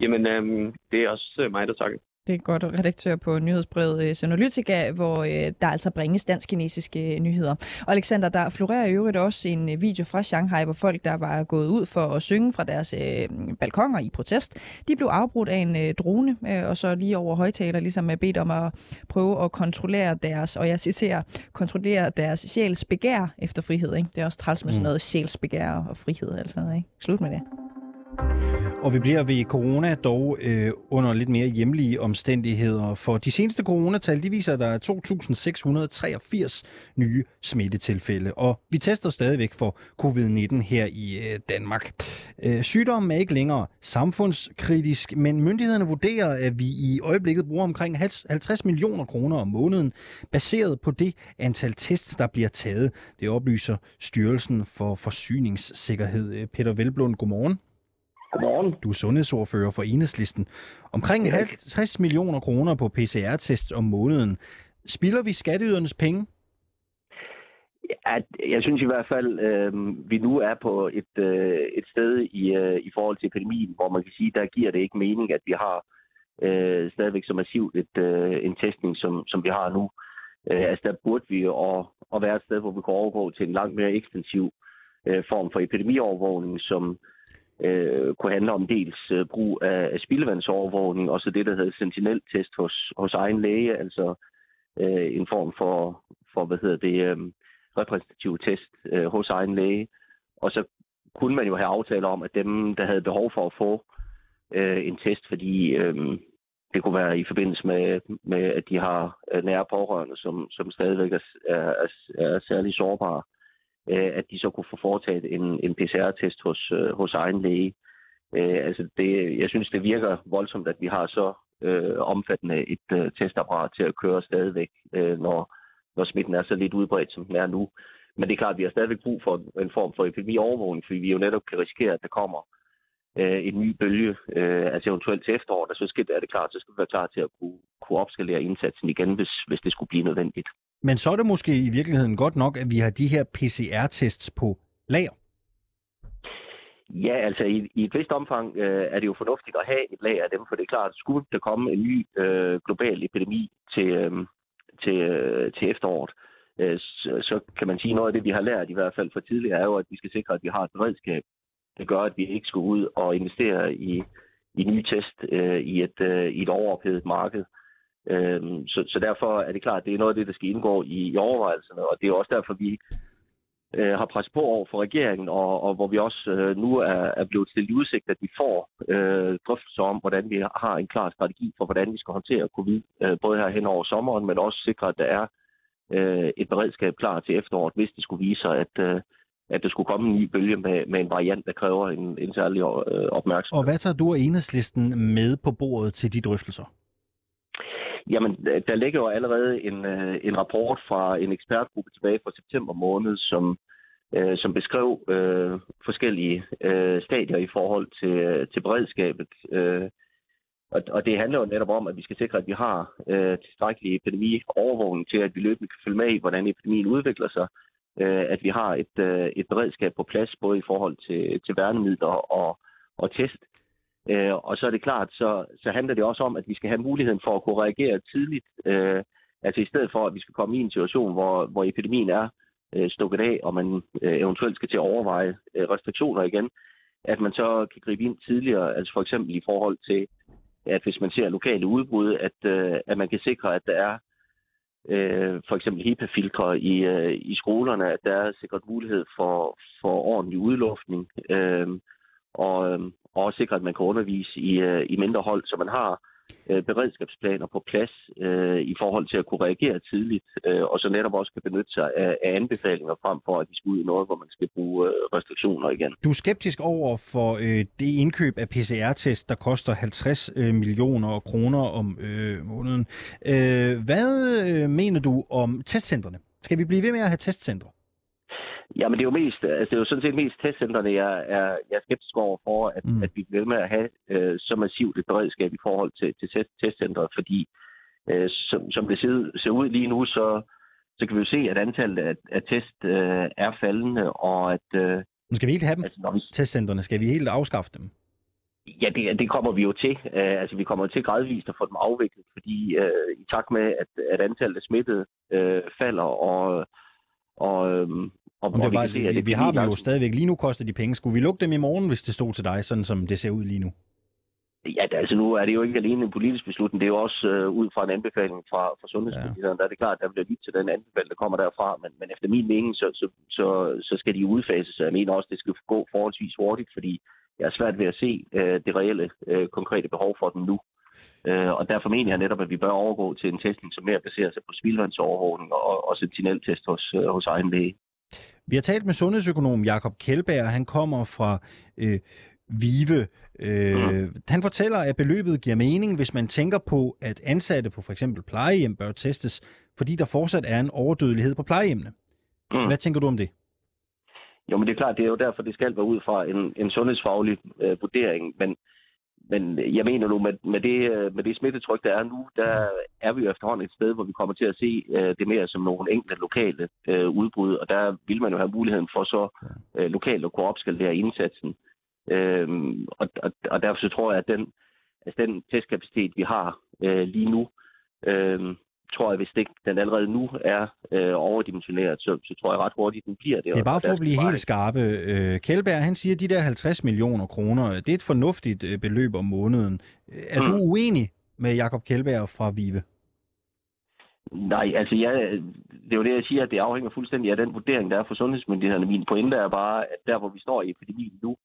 Jamen, øh, det er også øh, mig, der takker. Det er godt redaktør på nyhedsbrevet øh, Senolytica, hvor øh, der altså bringes dansk-kinesiske øh, nyheder. Og Alexander, der florerer i øvrigt også en video fra Shanghai, hvor folk, der var gået ud for at synge fra deres balkonger i protest, de blev afbrudt af en drone, og så lige over højtaler ligesom bedt om at prøve at kontrollere deres, og jeg citerer, kontrollere deres sjæls begær efter frihed. Ikke? Det er også træls med sådan mm. noget sjælsbegær og frihed. Altså, ikke? Slut med det. Og vi bliver ved corona dog øh, under lidt mere hjemlige omstændigheder. For de seneste coronatal de viser, at der er 2.683 nye smittetilfælde. Og vi tester stadigvæk for covid-19 her i øh, Danmark. Øh, sygdommen er ikke længere samfundskritisk, men myndighederne vurderer, at vi i øjeblikket bruger omkring 50 millioner kroner om måneden, baseret på det antal tests, der bliver taget. Det oplyser Styrelsen for Forsyningssikkerhed. Øh, Peter Velblund, godmorgen. Godmorgen. Du er sundhedsordfører for Enhedslisten. Omkring 50 millioner kroner på PCR-test om måneden. Spilder vi skatteydernes penge? Ja, jeg synes i hvert fald, øh, vi nu er på et, øh, et sted i, øh, i forhold til epidemien, hvor man kan sige, der giver det ikke mening, at vi har øh, stadigvæk så massivt et, øh, en testning, som, som vi har nu. Øh, altså der burde vi at, at være et sted, hvor vi kan overgå til en langt mere ekstensiv øh, form for epidemiovervågning, som, øh, kunne handle om dels øh, brug af, af spildevandsovervågning, og så det, der hedder sentinel-test hos, hos egen læge, altså øh, en form for, for hvad hedder det, øh, repræsentativ test øh, hos egen læge. Og så kunne man jo have aftaler om, at dem, der havde behov for at få øh, en test, fordi øh, det kunne være i forbindelse med, med at de har øh, nære pårørende, som, som stadigvæk er, er, er særlig sårbare, øh, Øh, at de så kunne få foretaget en, en PCR-test hos, øh, hos egen læge. Øh, altså det, jeg synes, det virker voldsomt, at vi har så øh, omfattende et øh, testapparat til at køre stadigvæk, øh, når, når smitten er så lidt udbredt, som den er nu. Men det er klart, at vi har stadigvæk brug for en form for epidemiovervågning, fordi vi jo netop kan risikere, at der kommer øh, en ny bølge, øh, altså eventuelt til efteråret, og så skal, er det klart, så skal vi være klar til at kunne, kunne opskalere indsatsen igen, hvis, hvis det skulle blive nødvendigt. Men så er det måske i virkeligheden godt nok, at vi har de her PCR-tests på lager. Ja, altså i, i et vist omfang øh, er det jo fornuftigt at have et lager af dem, for det er klart, skulle der komme en ny øh, global epidemi til, øh, til, øh, til efteråret, øh, så, så kan man sige, noget af det, vi har lært i hvert fald for tidligere, er jo, at vi skal sikre, at vi har et beredskab, der gør, at vi ikke skal ud og investere i, i nye test øh, i, et, øh, i et overophedet marked. Øhm, så, så derfor er det klart, at det er noget af det, der skal indgå i, i overvejelserne, og det er også derfor, vi øh, har presset på over for regeringen, og, og hvor vi også øh, nu er, er blevet stillet i udsigt, at vi får øh, drøftelser om, hvordan vi har en klar strategi for, hvordan vi skal håndtere covid, øh, både her hen over sommeren, men også sikre, at der er øh, et beredskab klar til efteråret, hvis det skulle vise sig, at, øh, at der skulle komme en ny bølge med, med en variant, der kræver en, en særlig øh, opmærksomhed. Og hvad tager du og enhedslisten med på bordet til de drøftelser? Jamen, øh, der ligger jo allerede en, øh, en rapport fra en ekspertgruppe tilbage fra september måned, som, øh, som beskrev øh, forskellige øh, stadier i forhold til, øh, til beredskabet. Øh, og, og det handler jo netop om, at vi skal sikre, at vi har øh, tilstrækkelig epidemiovervågning til, at vi løbende kan følge med i, hvordan epidemien udvikler sig. Øh, at vi har et, øh, et beredskab på plads, både i forhold til, til værnemidler og, og test. Øh, og så er det klart, så, så handler det også om, at vi skal have muligheden for at kunne reagere tidligt. Øh, altså i stedet for, at vi skal komme i en situation, hvor, hvor epidemien er øh, stukket af, og man øh, eventuelt skal til at overveje øh, restriktioner igen, at man så kan gribe ind tidligere, altså for eksempel i forhold til, at hvis man ser lokale udbrud, at, øh, at man kan sikre, at der er øh, for eksempel HEPA-filtre i, øh, i skolerne, at der er sikret mulighed for, for ordentlig udluftning. Øh, og, øh, og også sikre, at man kan undervise i, øh, i mindre hold, så man har øh, beredskabsplaner på plads øh, i forhold til at kunne reagere tidligt, øh, og så netop også kan benytte sig af, af anbefalinger frem for, at de skal ud i noget, hvor man skal bruge øh, restriktioner igen. Du er skeptisk over for øh, det indkøb af PCR-test, der koster 50 øh, millioner kroner om øh, måneden. Øh, hvad øh, mener du om testcentrene? Skal vi blive ved med at have testcentre? Ja, men det er jo mest, altså det er jo sådan set mest testcentrene, jeg er, jeg er skeptisk over for, at, mm. at vi bliver med at have øh, så massivt et beredskab i forhold til, til test, testcentret, fordi øh, som, som det ser, ser ud lige nu, så, så kan vi jo se, at antallet af, af test øh, er faldende, og at... Øh, Men skal vi ikke have dem, altså, når vi... testcentrene? Skal vi helt afskaffe dem? Ja, det, det kommer vi jo til. Uh, altså, vi kommer til gradvist at få dem afviklet, fordi uh, i takt med, at, at antallet af smittede uh, falder, og, og, um, og, det og vi, bare, se, at vi, vi har dem jo stadigvæk. Lige nu koster de penge. Skulle vi lukke dem i morgen, hvis det stod til dig, sådan som det ser ud lige nu? Ja, altså nu er det jo ikke alene en politisk beslutning, det er jo også uh, ud fra en anbefaling fra, fra sundhedsministeren. Ja. Der er det klart, at der bliver lyttet til den anbefaling, der kommer derfra, men, men efter min mening, så, så, så, så skal de udfases. Jeg mener også, at det skal gå forholdsvis hurtigt, fordi jeg er svært ved at se uh, det reelle, uh, konkrete behov for dem nu. Uh, og derfor mener jeg netop, at vi bør overgå til en testning, som mere baserer sig på spildvandsovervågning og, og sentineltest hos, uh, hos egen læge. Vi har talt med sundhedsøkonom Jakob Kjeldberg. Han kommer fra øh, Vive. Øh, mm. Han fortæller, at beløbet giver mening, hvis man tænker på, at ansatte på for eksempel plejehjem bør testes, fordi der fortsat er en overdødelighed på plejehjemmene. Mm. Hvad tænker du om det? Jo, men det er klart, det er jo derfor, det skal være ud fra en, en sundhedsfaglig øh, vurdering. Men men jeg mener nu, med, med, det, øh, med det smittetryk, der er nu, der er vi jo efterhånden et sted, hvor vi kommer til at se uh, det mere som nogle enkelte lokale uh, udbrud, og der vil man jo have muligheden for så uh, lokalt at kunne opskalere indsatsen. Uh, og, og, og derfor så tror jeg, at den, altså den testkapacitet, vi har uh, lige nu, uh, tror jeg, hvis det, den allerede nu er øh, overdimensioneret, så, så tror jeg ret hurtigt, den bliver det. Det er bare for at blive helt skarpe. Øh, Kjellberg, han siger, at de der 50 millioner kroner, det er et fornuftigt øh, beløb om måneden. Er mm. du uenig med Jakob Kjellberg fra Vive? Nej, altså jeg, det er jo det, jeg siger, at det afhænger fuldstændig af den vurdering, der er for sundhedsmyndighederne. Min pointe er bare, at der, hvor vi står i epidemien nu,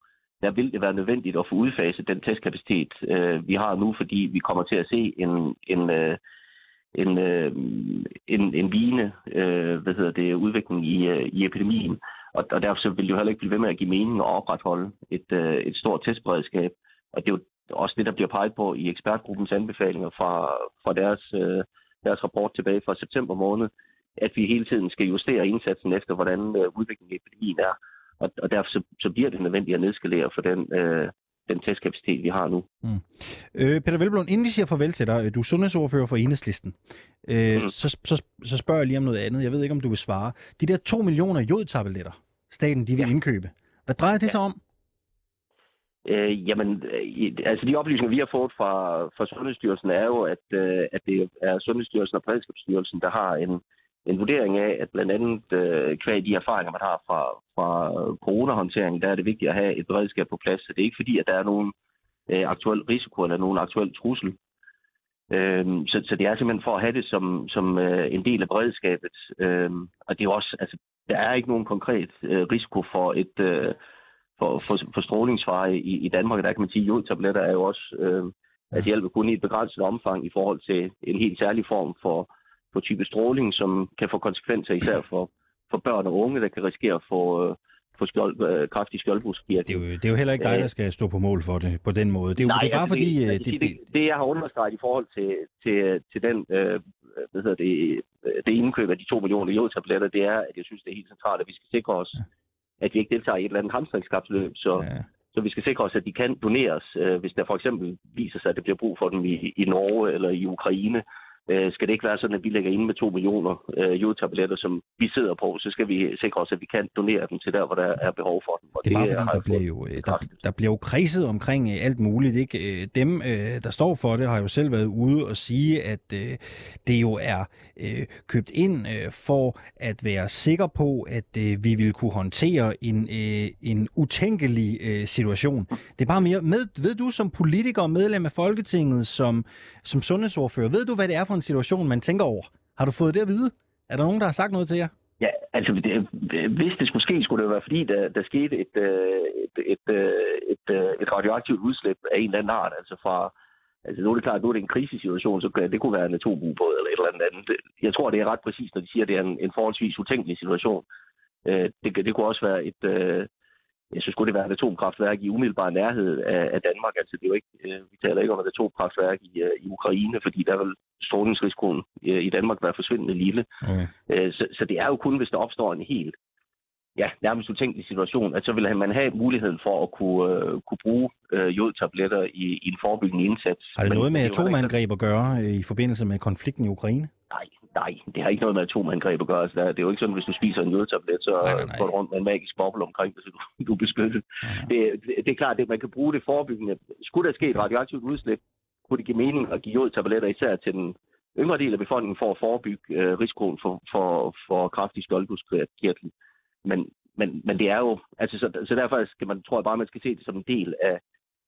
der vil det være nødvendigt at få udfaset den testkapacitet, øh, vi har nu, fordi vi kommer til at se en, en, øh, en, øh, en, en vigende øh, hvad hedder det, udvikling i, øh, i epidemien. Og, og derfor vil det jo heller ikke blive ved med at give mening at opretholde et, øh, et stort testberedskab. Og det er jo også det, der bliver peget på i ekspertgruppens anbefalinger fra, fra deres, øh, deres rapport tilbage fra september måned, at vi hele tiden skal justere indsatsen efter, hvordan øh, udviklingen i epidemien er. Og, og derfor så, så bliver det nødvendigt at nedskalere for den, øh, den testkapacitet, vi har nu. Mm. Øh, Peter Velblom, inden vi siger farvel til dig, du er sundhedsordfører for Enhedslisten, øh, mm. så, så, så spørger jeg lige om noget andet. Jeg ved ikke, om du vil svare. De der 2 millioner jodtabletter, staten de vil ja. indkøbe, hvad drejer det ja. sig om? Øh, jamen, øh, altså de oplysninger, vi har fået fra, fra Sundhedsstyrelsen, er jo, at, øh, at det er Sundhedsstyrelsen og Beredskabsstyrelsen, der har en, en vurdering af, at blandt andet øh, kvæg de erfaringer, man har fra, fra coronahåndteringen, der er det vigtigt at have et beredskab på plads. Så det er ikke fordi, at der er nogen øh, aktuel risiko eller nogen aktuel trussel. Øh, så, så det er simpelthen for at have det som, som øh, en del af beredskabet. Øh, og det er også, altså, der er ikke nogen konkret øh, risiko for et øh, for, for, for strålingsfare i, i Danmark. Der kan man sige, at jodtabletter er jo også, øh, at hjælper kun i et begrænset omfang i forhold til en helt særlig form for på type stråling, som kan få konsekvenser især (clears throat) for, for børn og unge, der kan risikere at få, øh, få skjold, øh, kraftig skjoldbruskkirtel. Det, er jo, det er jo heller ikke dig, der skal stå på mål for det på den måde. Det er jo Nej, det er bare altså, fordi... Det, det, det, det, det, jeg har understreget i forhold til, til, til den, øh, hvad hedder det, det indkøb af de to millioner jodtabletter, det er, at jeg synes, det er helt centralt, at vi skal sikre os, ja. at vi ikke deltager i et eller andet hamstringskapsløb, så, ja. så vi skal sikre os, at de kan doneres, øh, hvis der for eksempel viser sig, at det bliver brug for dem i, i Norge eller i Ukraine, øh, skal det ikke være sådan, at vi lægger ind med 2 millioner øh, jodtabletter, som vi sidder på, så skal vi sikre os, at vi kan donere dem til der, hvor der er behov for dem. Og det er bare det, fordi, der bliver, jo, øh, der, der bliver jo kredset omkring øh, alt muligt. Ikke? Dem, der står for det, har jo selv været ude og sige, at det jo er købt ind for at være sikker på, at vi vil kunne håndtere en, en utænkelig situation. Det er bare mere, med, ved du som politiker og medlem af Folketinget, som, som sundhedsordfører, ved du, hvad det er for en situation, man tænker over? Har du fået det at vide? Er der nogen, der har sagt noget til jer? Ja, altså det, hvis det skulle ske, skulle det være fordi, der, der skete et, øh, et, et, øh, et, øh, et, radioaktivt udslip af en eller anden art, altså fra, Altså nu er det klart, nu er det en krisesituation, så det kunne være en atomubåd eller et eller andet andet. Jeg tror, det er ret præcist, når de siger, at det er en, en forholdsvis utænkelig situation. Øh, det, det kunne også være et, øh, jeg synes, skulle det være et atomkraftværk i umiddelbar nærhed af, af Danmark. Altså, det er jo ikke, øh, vi taler ikke om et atomkraftværk i, øh, i Ukraine, fordi der vil strålingsrisikoen øh, i Danmark være forsvindende lille. Okay. Øh, så, så det er jo kun, hvis der opstår en helt ja, nærmest utænkelig situation, at så vil man have muligheden for at kunne, øh, kunne bruge øh, jodtabletter i, i en forebyggende indsats. Har det Men noget med atomangreb at gøre øh, i forbindelse med konflikten i Ukraine? Nej, nej, det har ikke noget med atomangreb at gøre. Altså, der- det er jo ikke sådan, hvis du spiser en jodtablet, så Nej, nej, nej. går du rundt med en magisk boble omkring dig, så du, (laughs) du er beskyttet. Nej. Det, det, det er klart, at man kan bruge det forebyggende. Skulle der ske et radioaktivt udslip, kunne det give mening at give jodtabletter især til den yngre del af befolkningen for at forebygge øh, risikoen for, for, for kraftig skjoldbuskirtel. Men, men, men det er jo, altså så, så derfor skal man, tror jeg bare, man skal se det som en del af,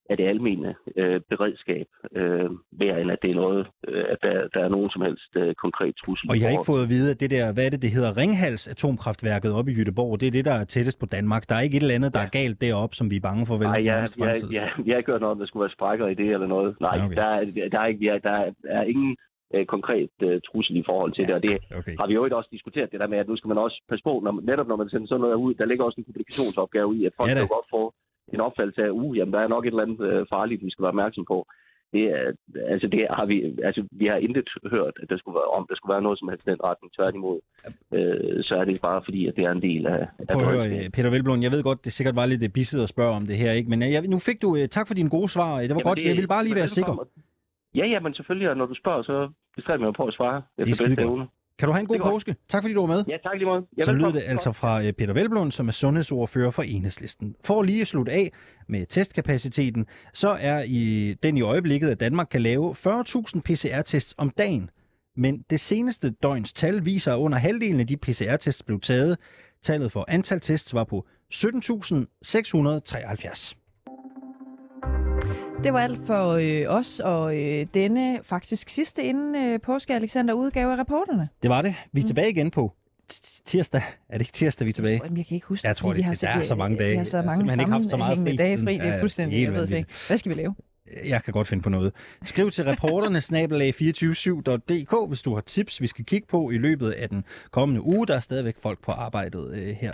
af det almene øh, beredskab, øh, mere end at det er noget, øh, at der, der er nogen som helst øh, konkret trussel. Og jeg har ikke fået at vide, at det der, hvad er det, det hedder, Ringhals atomkraftværket oppe i Jødeborg, det er det, der er tættest på Danmark. Der er ikke et eller andet, der Ja. er galt deroppe, som vi er bange for vel? Nej, jeg, jeg, fremtid. jeg, jeg har ikke hørt noget om, der skulle være sprækker i det eller noget. Nej, Okay. der, er, der, er, ikke, ja, der er ingen øh, konkret øh, trussel i forhold til det, og det Okay. har vi jo ikke også diskuteret det der med, at nu skal man også passe på, når, netop når man sender sådan noget ud, der ligger også en kommunikationsopgave i, at folk Ja ja, kan godt få en opfattelse af, uh, jamen der er nok et eller andet øh, farligt, vi skal være opmærksom på. Det, er, altså, det har vi, altså, vi har intet hørt, at der skulle være, om der skulle være noget som helst den retning. Tværtimod, øh, så er det bare fordi, at det er en del af... af Prøv at høre, øh, Peter Velblom, jeg ved godt, det sikkert var lidt øh, bisset at spørge om det her, ikke? men øh, jeg, nu fik du, øh, tak for dine gode svar, det var Jamen, godt, jeg ville bare lige være sikker. Ja, ja, men selvfølgelig, og når du spørger, så bestræber jeg mig på at svare Det er skidegodt. evne. Kan du have en god påske? Tak fordi du var med. Ja, tak lige måde. Ja, Så velkommen. det altså fra øh, Peter Velblom, som er sundhedsordfører for Enhedslisten. For lige at slutte af med testkapaciteten, så er i den i øjeblikket, at Danmark kan lave 40.000 PCR-tests om dagen. Men det seneste døgns tal viser, at under halvdelen af de PCR-tests blev taget. Tallet for antal tests var på 17.673. Det var alt for øh, os og øh, denne faktisk sidste inden øh, påske Alexander udgave af reporterne. Det var det. Vi er tilbage igen på tirsdag. Er det ikke tirsdag, vi er tilbage? Jeg kan ikke huske Jeg tror, det- vi har, det- er så mange dage. Vi har så Jeg har mange simpelthen ikke haft så meget fri dage fri. Det er fuldstændig, jeg ved ikke. Hvad skal vi lave? Jeg kan godt finde på noget. Skriv til reporterne snabelag247.dk, hvis du har tips, vi skal kigge på i løbet af den kommende uge. Der er stadigvæk folk på arbejdet øh, her.